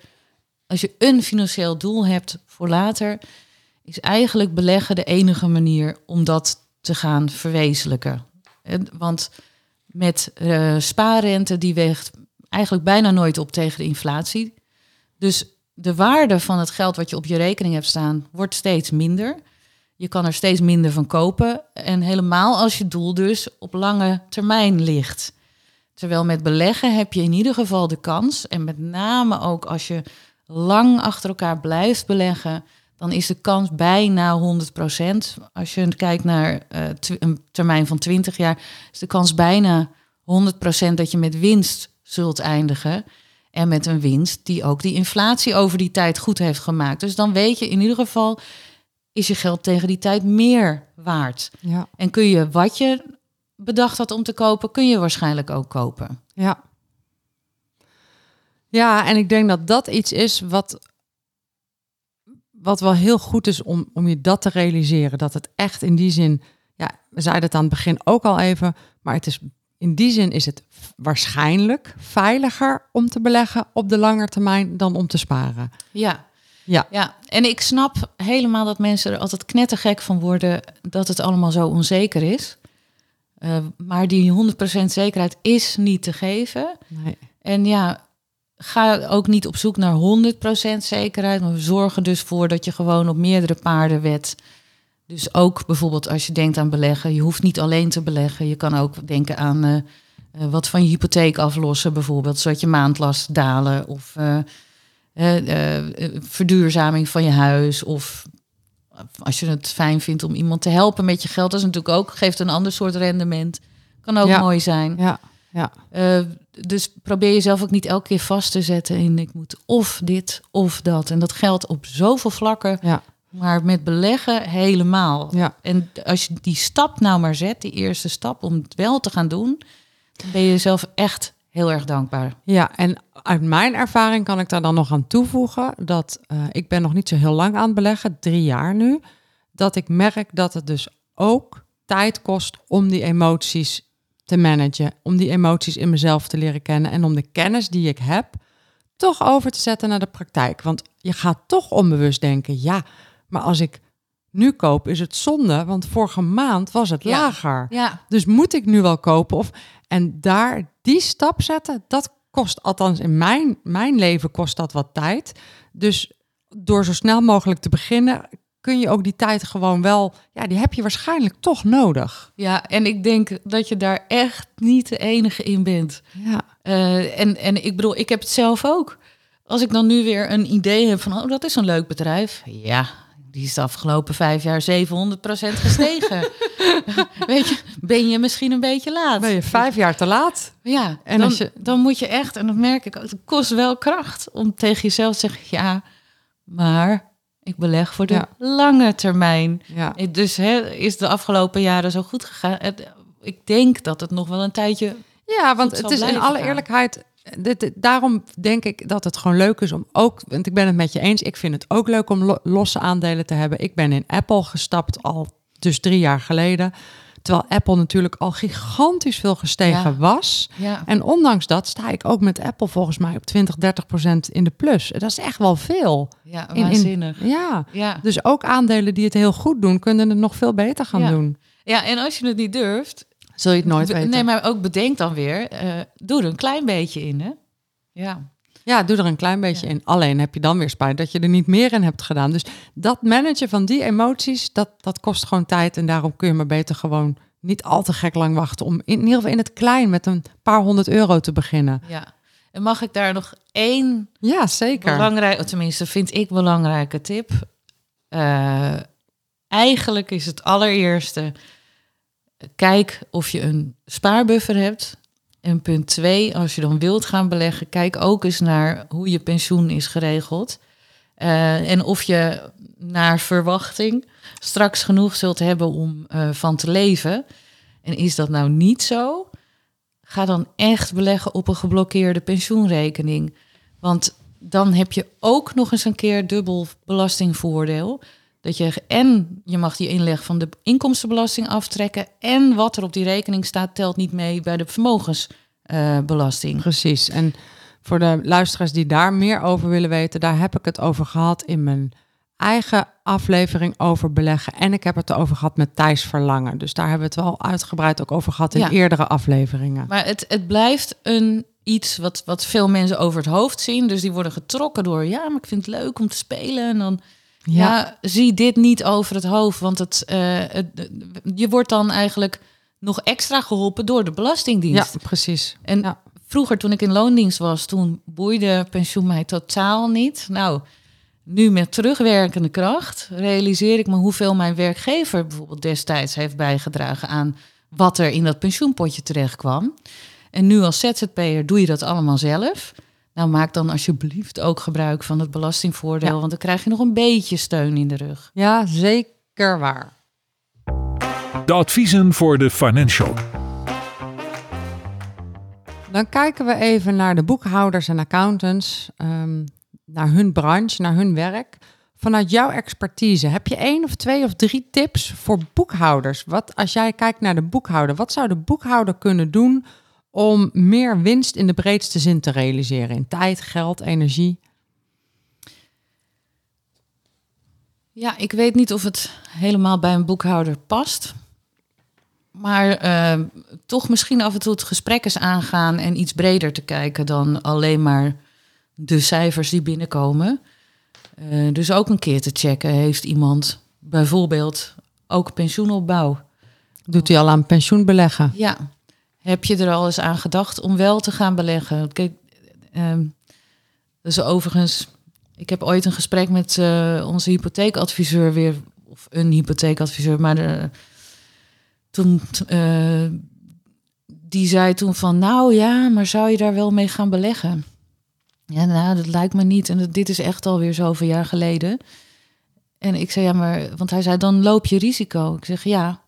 als je een financieel doel hebt voor later, is eigenlijk beleggen de enige manier om dat te gaan verwezenlijken. Want met uh, spaarrente, die weegt eigenlijk bijna nooit op tegen de inflatie. Dus de waarde van het geld wat je op je rekening hebt staan, wordt steeds minder. Je kan er steeds minder van kopen. En helemaal als je doel dus op lange termijn ligt. Terwijl met beleggen heb je in ieder geval de kans, en met name ook als je lang achter elkaar blijft beleggen, dan is de kans bijna 100%. Als je kijkt naar uh, een termijn van 20 jaar, is de kans bijna 100% dat je met winst zult eindigen. En met een winst die ook die inflatie over die tijd goed heeft gemaakt. Dus dan weet je in ieder geval, is je geld tegen die tijd meer waard. Ja. En kun je wat je bedacht had om te kopen, kun je waarschijnlijk ook kopen. Ja. Ja, en ik denk dat dat iets is wat wat wel heel goed is om, om je dat te realiseren. Dat het echt in die zin, ja, we zeiden het aan het begin ook al even, maar het is in die zin is het waarschijnlijk veiliger om te beleggen op de lange termijn dan om te sparen. Ja. Ja. ja, en ik snap helemaal dat mensen er altijd knettergek van worden dat het allemaal zo onzeker is. Uh, maar die 100% zekerheid is niet te geven. Nee. En ja, ga ook niet op zoek naar 100% zekerheid, maar we zorgen dus voor dat je gewoon op meerdere paarden wet. Dus ook bijvoorbeeld als je denkt aan beleggen, je hoeft niet alleen te beleggen. Je kan ook denken aan uh, uh, wat van je hypotheek aflossen, bijvoorbeeld, zodat je maandlast dalen of uh, verduurzaming van je huis of als je het fijn vindt om iemand te helpen met je geld, dat is natuurlijk ook geeft een ander soort rendement. Kan ook Ja. mooi zijn. Ja, ja. Uh, dus probeer jezelf ook niet elke keer vast te zetten in ik moet of dit of dat. En dat geldt op zoveel vlakken, ja, maar met beleggen helemaal. ja. En als je die stap nou maar zet, die eerste stap om het wel te gaan doen, dan ben je jezelf echt heel erg dankbaar. Ja, en uit mijn ervaring kan ik daar dan nog aan toevoegen dat eh, ik ben nog niet zo heel lang aan het beleggen, drie jaar nu, dat ik merk dat het dus ook tijd kost om die emoties te managen, om die emoties in mezelf te leren kennen en om de kennis die ik heb toch over te zetten naar de praktijk. Want je gaat toch onbewust denken, ja, maar als ik nu koop is het zonde, want vorige maand was het Ja. lager. Ja, Dus moet ik nu wel kopen? Of, en daar die stap zetten, dat kost althans in mijn, mijn leven kost dat wat tijd. Dus door zo snel mogelijk te beginnen, kun je ook die tijd gewoon wel, ja, die heb je waarschijnlijk toch nodig. ja, en ik denk dat je daar echt niet de enige in bent. Ja, Uh, en, en ik bedoel, ik heb het zelf ook. Als ik dan nu weer een idee heb van, oh, dat is een leuk bedrijf. Ja, die is de afgelopen vijf jaar 700% gestegen. [laughs] Weet je, ben je misschien een beetje laat. ben je vijf jaar te laat? Ja, En dan, als je- dan moet je echt, en dat merk ik, ook, het kost wel kracht om tegen jezelf te zeggen, ja, maar ik beleg voor de Ja. lange termijn. Ja. Eh, Dus hè, is de afgelopen jaren zo goed gegaan. Ik denk dat het nog wel een tijdje. Ja, want het is in alle gaan. eerlijkheid. Dit, daarom denk ik dat het gewoon leuk is om ook. Want ik ben het met je eens. Ik vind het ook leuk om lo- losse aandelen te hebben. Ik ben in Apple gestapt al dus drie jaar geleden. Terwijl Apple natuurlijk al gigantisch veel gestegen Ja. was. Ja, En ondanks dat sta ik ook met Apple volgens mij op 20, 30 procent in de plus. Dat is echt wel veel. ja in- waanzinnig. Ja. Ja. Dus ook aandelen die het heel goed doen, kunnen het nog veel beter gaan doen. ja, en als je het niet durft. Zul je het nooit weten. Nee, maar ook bedenk dan weer. eh, doe er een klein beetje in, hè? Ja. Ja, doe er een klein beetje Ja. in. Alleen heb je dan weer spijt dat je er niet meer in hebt gedaan. Dus dat managen van die emoties, dat, dat kost gewoon tijd. En daarom kun je maar beter gewoon niet al te gek lang wachten... om in, in ieder geval in het klein met een paar honderd euro te beginnen. ja. En mag ik daar nog één Ja, zeker. belangrijk, tenminste vind ik belangrijke tip. Eh, eigenlijk is het allereerste, kijk of je een spaarbuffer hebt. En punt twee, als je dan wilt gaan beleggen, kijk ook eens naar hoe je pensioen is geregeld. Eh, en of je naar verwachting straks genoeg zult hebben om eh, van te leven. En is dat nou niet zo? Ga dan echt beleggen op een geblokkeerde pensioenrekening. Want dan heb je ook nog eens een keer dubbel belastingvoordeel. Dat je en je mag die inleg van de inkomstenbelasting aftrekken. En wat er op die rekening staat, telt niet mee bij de vermogensbelasting. Precies. En voor de luisteraars die daar meer over willen weten... daar heb ik het over gehad in mijn eigen aflevering over beleggen. En ik heb het erover gehad met Thijs Verlangen. Dus daar hebben we het wel uitgebreid ook over gehad in Ja. eerdere afleveringen. Maar het, het blijft een iets wat, wat veel mensen over het hoofd zien. Dus die worden getrokken door, ja, maar ik vind het leuk om te spelen. En dan, ja, zie dit niet over het hoofd. Want het, eh, het, je wordt dan eigenlijk nog extra geholpen door de ja, Belastingdienst. precies. En Ja. vroeger, toen ik in loondienst was, toen boeide pensioen mij totaal niet. Nou, nu met terugwerkende kracht realiseer ik me hoeveel mijn werkgever bijvoorbeeld destijds heeft bijgedragen aan wat er in dat pensioenpotje terecht kwam. En nu als ZZP'er doe je dat allemaal zelf. Nou, maak dan alsjeblieft ook gebruik van het belastingvoordeel, Ja. want dan krijg je nog een beetje steun in de rug. Ja, zeker waar. De adviezen voor de financial. Dan kijken we even naar de boekhouders en accountants, ehm, naar hun branche, naar hun werk. Vanuit jouw expertise, heb je één of twee of drie tips voor boekhouders? Wat als jij kijkt naar de boekhouder, wat zou de boekhouder kunnen doen om meer winst in de breedste zin te realiseren? In tijd, geld, energie? Ja, ik weet niet of het helemaal bij een boekhouder past. Maar eh, toch misschien af en toe het gesprek eens aangaan en iets breder te kijken dan alleen maar de cijfers die binnenkomen. Eh, dus ook een keer te checken, heeft iemand bijvoorbeeld ook pensioenopbouw? Doet hij al aan pensioenbeleggen? Ja, heb je er al eens aan gedacht om wel te gaan beleggen? Kijk, dus overigens, ik heb ooit een gesprek met eh, onze hypotheekadviseur weer, of een hypotheekadviseur, maar de, toen, eh, die zei toen van, nou ja, maar zou je daar wel mee gaan beleggen? Ja, nou, dat lijkt me niet. En dit is echt alweer zoveel jaar geleden. En ik zei, ja, maar, want hij zei, dan loop je risico. Ik zeg, ja,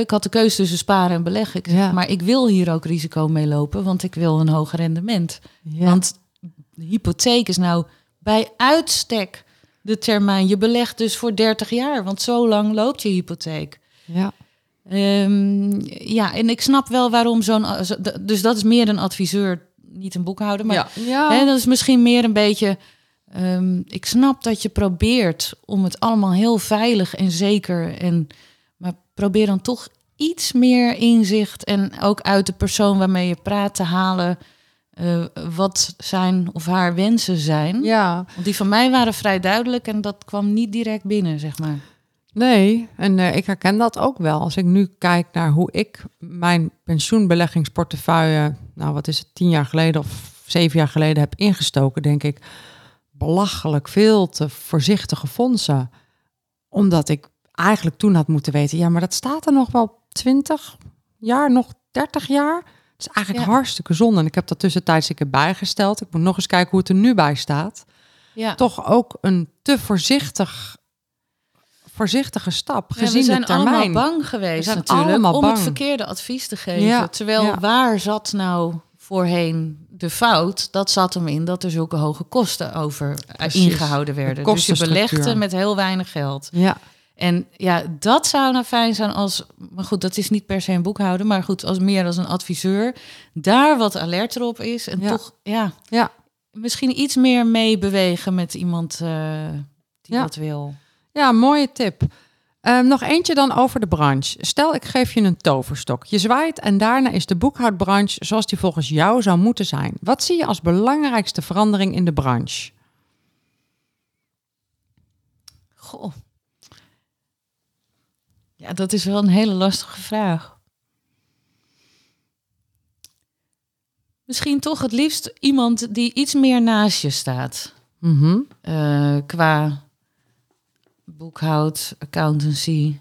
ik had de keuze tussen sparen en beleggen. Ja. Maar ik wil hier ook risico mee lopen, want ik wil een hoger rendement. Ja. Want de hypotheek is nou bij uitstek de termijn. Je belegt dus voor 30 jaar, want zo lang loopt je hypotheek. ja. Ehm, ja, en ik snap wel waarom zo'n... Dus dat is meer een adviseur, niet een boekhouder. Maar ja. ja. Hè, dat is misschien meer een beetje. ehm, ik snap dat je probeert om het allemaal heel veilig en zeker. En, probeer dan toch iets meer inzicht en ook uit de persoon waarmee je praat te halen. eh, wat zijn of haar wensen zijn. ja. Want die van mij waren vrij duidelijk en dat kwam niet direct binnen, zeg maar. Nee, en eh, ik herken dat ook wel. Als ik nu kijk naar hoe ik mijn pensioenbeleggingsportefeuille, nou wat is het, tien jaar geleden of zeven jaar geleden heb ingestoken, denk ik, belachelijk veel te voorzichtige fondsen. Omdat ik eigenlijk toen had moeten weten, ja, maar dat staat er nog wel 20 jaar, nog 30 jaar. Het is eigenlijk Ja. hartstikke zonde. En ik heb dat tussentijds een keer bijgesteld. Ik moet nog eens kijken hoe het er nu bij staat. Ja. toch ook een te voorzichtig, voorzichtige stap, Ja, gezien we zijn de termijn. allemaal bang geweest zijn natuurlijk om bang. het verkeerde advies te geven. Ja, Terwijl ja. waar zat nou voorheen de fout? Dat zat hem in dat er zulke hoge kosten over eh, Precies. ingehouden werden. De Dus je belegde met heel weinig geld. Ja, En ja, dat zou nou fijn zijn als, maar goed, dat is niet per se een boekhouder, maar goed, als meer als een adviseur, daar wat alerter op is en Ja. toch, ja, ja. misschien iets meer meebewegen met iemand eh, die Ja. dat wil. Ja, mooie tip. Ehm, nog eentje dan over de branche. Stel, ik geef je een toverstok. Je zwaait en daarna is de boekhoudbranche zoals die volgens jou zou moeten zijn. Wat zie je als belangrijkste verandering in de branche? Goh. Ja, dat is wel een hele lastige vraag. Misschien toch het liefst iemand die iets meer naast je staat. Mhm. eh, qua boekhoud, accountancy.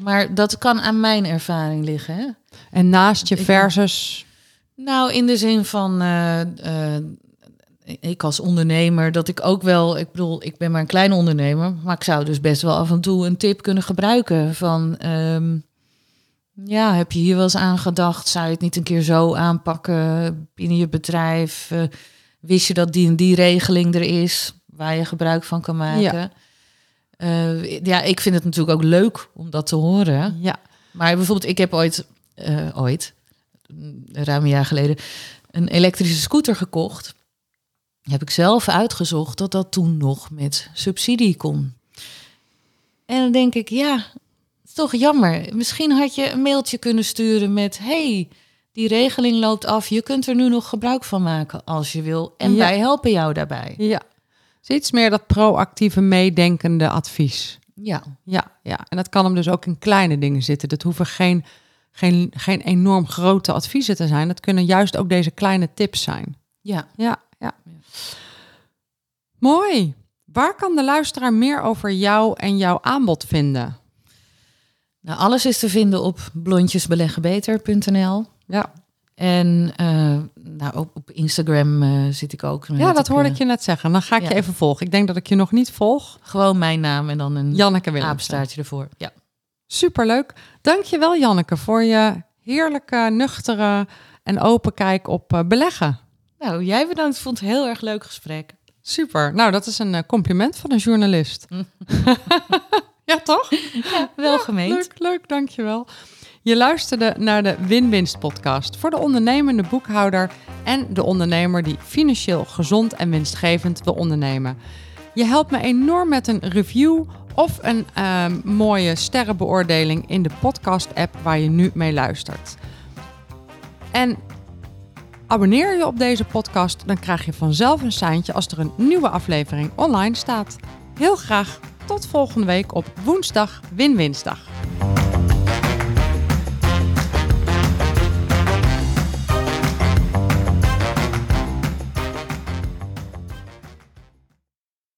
Maar dat kan aan mijn ervaring liggen. Hè? En naast je versus... Nou, in de zin van, eh, eh, ik als ondernemer, dat ik ook wel, ik bedoel, ik ben maar een kleine ondernemer, maar ik zou dus best wel af en toe een tip kunnen gebruiken van, ehm, ja, heb je hier wel eens aan gedacht? Zou je het niet een keer zo aanpakken binnen je bedrijf? Eh, wist je dat die en die regeling er is waar je gebruik van kan maken? Ja. ja, ik vind het natuurlijk ook leuk om dat te horen. Ja, Maar bijvoorbeeld, ik heb ooit, eh, ooit, mm, ruim een jaar geleden, een elektrische scooter gekocht. Heb ik zelf uitgezocht dat dat toen nog met subsidie kon. En dan denk ik, ja, het is toch jammer. Misschien had je een mailtje kunnen sturen met, hey, die regeling loopt af. Je kunt er nu nog gebruik van maken als je wil. En Ja. wij helpen jou daarbij. ja. Is iets meer dat proactieve, meedenkende advies. Ja, Ja, ja, en dat kan hem dus ook in kleine dingen zitten. Dat hoeven geen, geen, geen enorm grote adviezen te zijn. Dat kunnen juist ook deze kleine tips zijn. ja. Ja, ja. Mooi. Waar kan de luisteraar meer over jou en jouw aanbod vinden? Nou, alles is te vinden op blondjesbeleggenbeter.nl. Ja, En eh, nou, op, op Instagram eh, zit ik ook. Ja dat hoorde eh, ik je net zeggen. Dan ga ik ja. je even volgen. Ik denk dat ik je nog niet volg. Gewoon mijn naam en dan een Janneke apenstaartje ervoor. Ja. Superleuk. Dankjewel Janneke voor je heerlijke, nuchtere en open kijk op beleggen. Nou, jij bedankt. Vond het heel erg leuk gesprek. Super. Nou, dat is een eh, compliment van een journalist. [laughs] ja, toch? Wel gemeend. Leuk, leuk, dankjewel. Je luisterde naar de Win-Winst podcast voor de ondernemende boekhouder en de ondernemer die financieel gezond en winstgevend wil ondernemen. Je helpt me enorm met een review of een ehm, mooie sterrenbeoordeling in de podcast-app waar je nu mee luistert. En abonneer je op deze podcast, dan krijg je vanzelf een seintje als er een nieuwe aflevering online staat. Heel graag tot volgende week op woensdag Win-Winsdag.